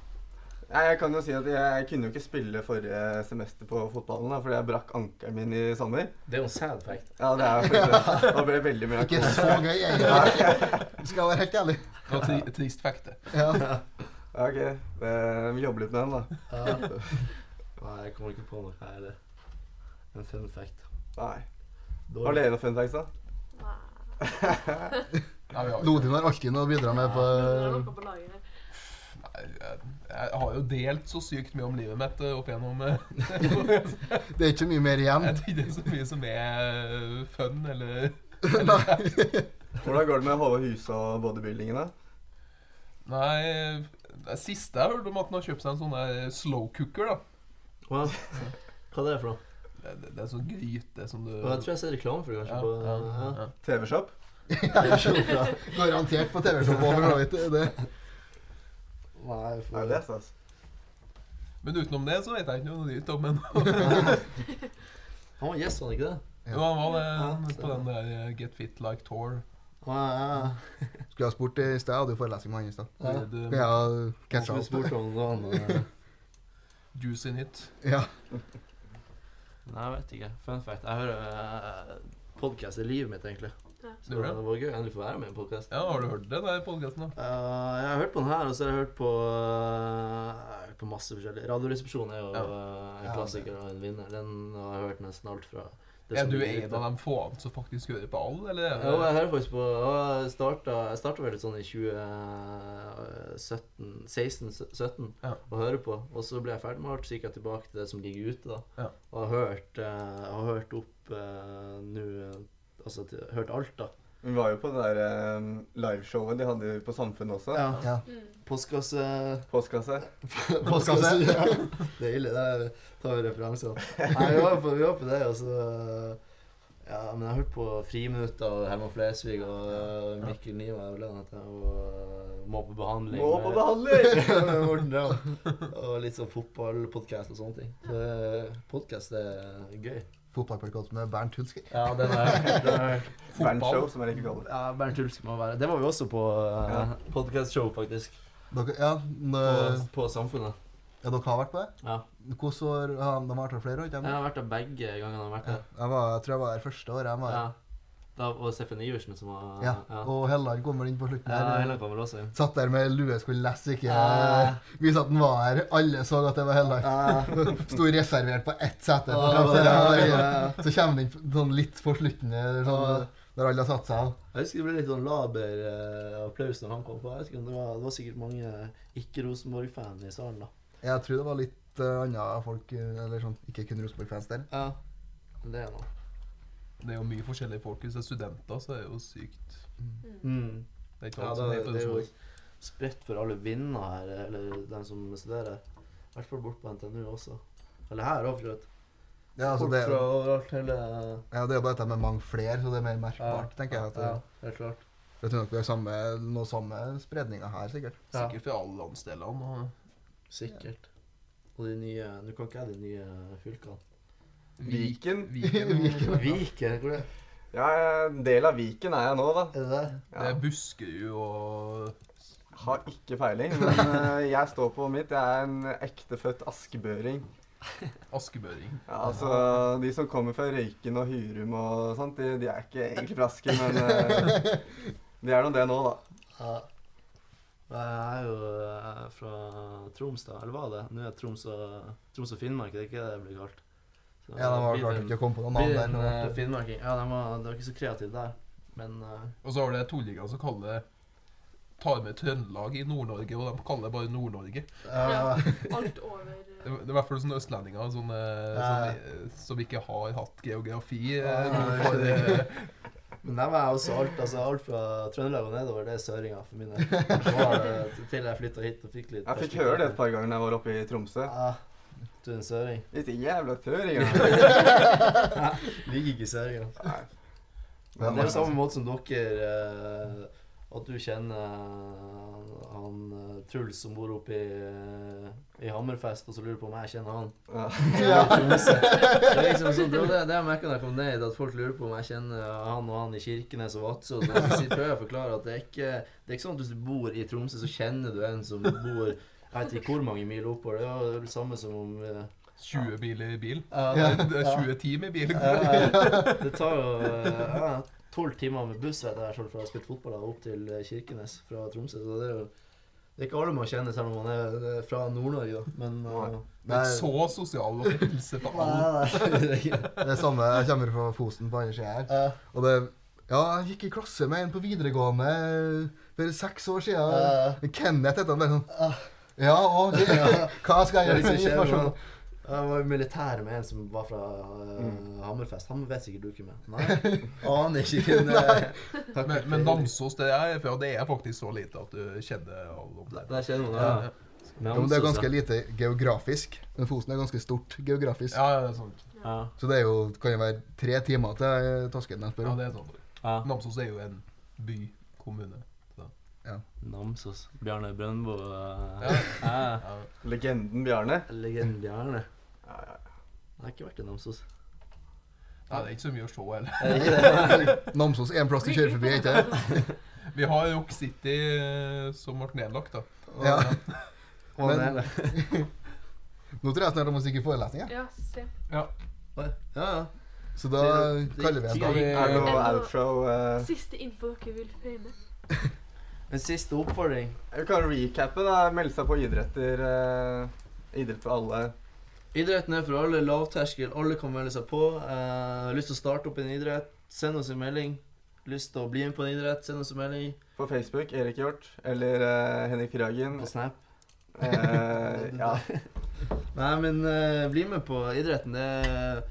Nei, Jeg kan jo si at jeg, jeg kunne jo ikke spille forrige semester på fotballen, da, fordi jeg brakk ankelen min i sommer. Det er jo en sad fact. Ja, det er faktisk det. Da ble det veldig mye Ikke så gøy, egentlig. Skal være helt ærlig. noe tri trist fact. det. Ja. Ja, ok. Det, vi jobber litt med den, da. Ja. [laughs] Nei, jeg kommer ikke på noe her heller. En fun fact. Nei. Dårlig. Har dere noen fun facts, da? Nei. [laughs] Lodin har alltid noe å bidra med på jeg, har jo delt så sykt mye om livet mitt eh, opp igjennom eh, [laughs] Det er ikke mye mer igjen. Jeg tror ikke det er så mye som er eh, fun, eller [laughs] Hvordan går det med Håvard Huse og bodybuildingen, da? Nei Det siste jeg hørte om at han har kjøpt seg en sånn slow cooker, da. Hva? Hva er det for noe? Det, det, det er sånn gryte som du Jeg tror jeg ser reklame for det kanskje ja, på ja, ja. TV-shop? ja. [laughs] Garantert på TV-Shop over så vidt. Det. Nei, for... Nei, det er stas. Men utenom det så vet jeg ikke noe nytt om men [laughs] [laughs] Han var gjest, var han ikke det? Jo, han var det Ja, på den der eh, Get Fit Like Tour. Ja, ja. Skulle ha spurt i sted, jeg hadde jo forelesning med han i stad. Ja. Du, ja, catcha opp? eh, Juicy Nytt. Ja. Nei, jeg vet ikke. Fun fact. Jeg hører uh, Podkast er livet mitt, egentlig. Ja. Så Det var gøy å endelig få være med i en podkast. Ja, har du hørt det der podkasten, da? jeg har hørt på den her, og så har jeg hørt på uh, Jeg har hørt på masse forskjellig. Radioresepsjonen er jo Ja. eh, en Ja, klassiker og en vinner. Den har jeg hørt nesten alt fra. Er du en av de få som faktisk hører på alle, eller? er Jo, jeg hører faktisk på Jeg starta, vel litt sånn i 2017 16-17 Ja. å høre på. Og så ble jeg ferdig med alt, så gikk jeg tilbake til det som ligger ute. da Ja. Og har hørt, uh, har hørt opp uh, nå eh, Altså hørt alt, da. Vi var jo på det der um, liveshowet de hadde på Samfunnet også. Ja. ja. Mm. Postkasse Postkasse. [laughs] Postkasse. ja. Deilig. Der tar vi referanser. [laughs] Nei, vi var på, vi var på det, og så Ja, men jeg har hørt på Friminutt av Herman Flesvig og uh, Mikkel Niva og og uh, Må på behandling. Må på behandling! [laughs] med. Og litt sånn fotballpodkast og sånne ting. Så podkast er gøy. Fotballpodkast med Bernt Hulsker. Ja, den [laughs] er, den er show, som jeg liker å kalle det. Ja, Bernt Hulsk må være Det var vi også på uh, Ja. podkastshow, faktisk. Dere, ja, På, på Samfunnet. ja, dere har vært på det? Ja. Hvordan år ja, De har vært der flere år? Jeg har vært der begge gangene jeg har vært Ja. der. Jeg, var, jeg tror jeg var der første året. Jeg var, Ja. Da var Steffen Iversen som var ja. ja. Og Helland kom vel inn på slutten Ja. Helland kom vel også inn. Satt der med lue, skulle lese, ikke Ja. vise at den var her. Alle så at det var Helland. Ja. [laughs] Sto reservert på ett sete. på Ja, ja, ja. Så kommer den inn sånn litt på slutten, eller sånn, der alle har satt seg. Jeg husker det ble litt sånn laber eh, applaus når han kom på. Jeg det var, det var sikkert mange ikke-Rosenborg-fan i salen da. Jeg tror det var litt uh, andre folk, eh, eller sånn, ikke kun Rosenborg-fans der. Ja. Det er noe. Det er jo mye forskjellige folk. Hvis det er studenter, så er det jo sykt. Mm. Det er ikke Ja, det, som er det er jo spredt for alle vinder her, eller dem som studerer. I hvert fall bort på NTNU også. Eller her òg, for. Ja, altså, det, er- overalt, hele ja, det er jo bare dette med mange flere, så det er mer merkbart, tenker jeg. At det, Ja, helt klart. Jeg tror nok vi har samme, noe samme spredninga her, sikkert. Ja. Sikkert fra alle landsdelene. Og Sikkert. Og de nye Nå kan ikke jeg de nye fylkene. [laughs] Viken. Viken. Viken, hvor er det? Ja, en del av Viken er jeg nå, da. Er det Ja. Det Ja. er Buskerud og Har ikke peiling, men [laughs] eh, jeg står på mitt. Jeg er en ektefødt askebøring. [laughs] Askebøring. Ja, altså, De som kommer fra Røyken og Hyrum og sånt, de, de er ikke egentlig fra Asker, men eh, de er nå det nå, da. Ja. Jeg er jo eh, fra Troms, da. Eller hva er det? Nå er Troms og, Troms og Finnmark, det er ikke det det blir kalt. Så Ja, de var klart ikke å komme på noen navn en der. eh, finnmarking. Ja, de var, de var ikke så kreative der. Men uh, Og så har det tullinger som kaller tar med Trøndelag i Nord-Norge, og de kaller det bare Nord-Norge. ja. [laughs] Alt over Det eh, er i hvert fall sånne østlendinger sånne, Ja. som, som ikke har hatt geografi. Ja, for, [laughs] Men dem er også alt, altså alt fra Trøndelag og nedover, det er søringer for min del. [laughs] Det var det Til jeg flytta hit og fikk litt Jeg fikk høre det et par ganger da jeg var oppe i Tromsø. Du er en søring. Litt jævla tøringene. [laughs] Liker ikke søringer. Det er jo samme måte som dere eh, At du kjenner eh, han eh, Truls som bor oppe i, eh, i Hammerfest, og så lurer på om jeg kjenner han. Ja. [laughs] Tromsø. [laughs] Det er liksom sånn, det var det, det jeg merka da jeg kom ned, at folk lurer på om jeg kjenner han og han i Kirkenes og Vadsø. Så jeg prøver å forklare at det er ikke Det er ikke sånn at hvis du bor i Tromsø, så kjenner du en som bor jeg vet ikke hvor mange mil oppover. Det er det samme som om eh, 20 biler i bil. ja, Det er 20 timer i bil. ja, ja. Det tar jo eh, ja, tolv timer med buss vet jeg, fra å ha spilt fotball da, opp til eh, Kirkenes fra Tromsø. Så det er jo det er ikke alle man kjenner, selv om man er eh, fra Nord-Norge. da. Men Det er så sosial opplevelse på alle. Nei, nei, det er samme, Jeg kommer fra Fosen på andre sida her. Ja. Og det Ja, jeg gikk i klasse med en på videregående for seks år siden. Ja. Kenneth heter han. bare sånn Ja. Og det, [laughs] hva skal jeg gjøre? med skjer informasjon? noe. Jeg var i militæret med en som var fra uh, Hammerfest. Han vet sikkert du ikke med. [laughs] Nei, aner ikke. hvem er. [laughs] Men, men. Namsos det er for det er faktisk så lite at du kjenner alle om det. Der kjenner man Ja, ja. Men det er ganske lite geografisk. Men Fosen er ganske stort geografisk. Ja, ja, det er sant. Ja. Så det er jo, kan jo være tre timer til spør Ja, det er sant. Ja. Namsos er jo en by, kommune. Namsos. Bjarne Brøndbo. Ja. Uh, [laughs] ja. Ja. Legenden Bjarne. Legenden Bjarne. Ja, ja. Jeg har ikke vært i Namsos. Nei, det er ikke så mye å se heller. [laughs] Er? Namsos er en plass du kjører forbi, ikke det? [laughs] Vi har Rock City eh, som ble nedlagt, da. Ja. Å, Men-. Nå tror jeg snart jeg må stikke i forelesning. Ja. Ja, se. Oi. Ja, ja. Så da kaller vi en dag. Er det noe Er det noe- outro eh, Siste info dere vil føye med? En siste oppfordring. Vi kan recappe, da. Melde seg på idretter. eh, idrett for alle. Idretten er for alle, lavterskel. Alle kan melde seg på. Eh, lyst til å starte opp en idrett, send oss en melding. Lyst til å bli med på en idrett, send oss en melding. På Facebook, Erik Hjort. Eller eh, Henrik Ragen. På Snap. Eh, ja. [laughs] Nei, men eh, bli med på idretten. Det er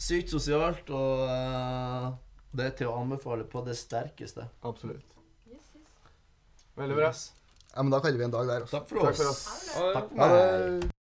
sykt sosialt, og eh, det er til å anbefale på det sterkeste. Absolutt. Veldig bra. Ja, men da kaller vi en dag der. også. Takk for Takk for oss. oss. Takk for meg. det.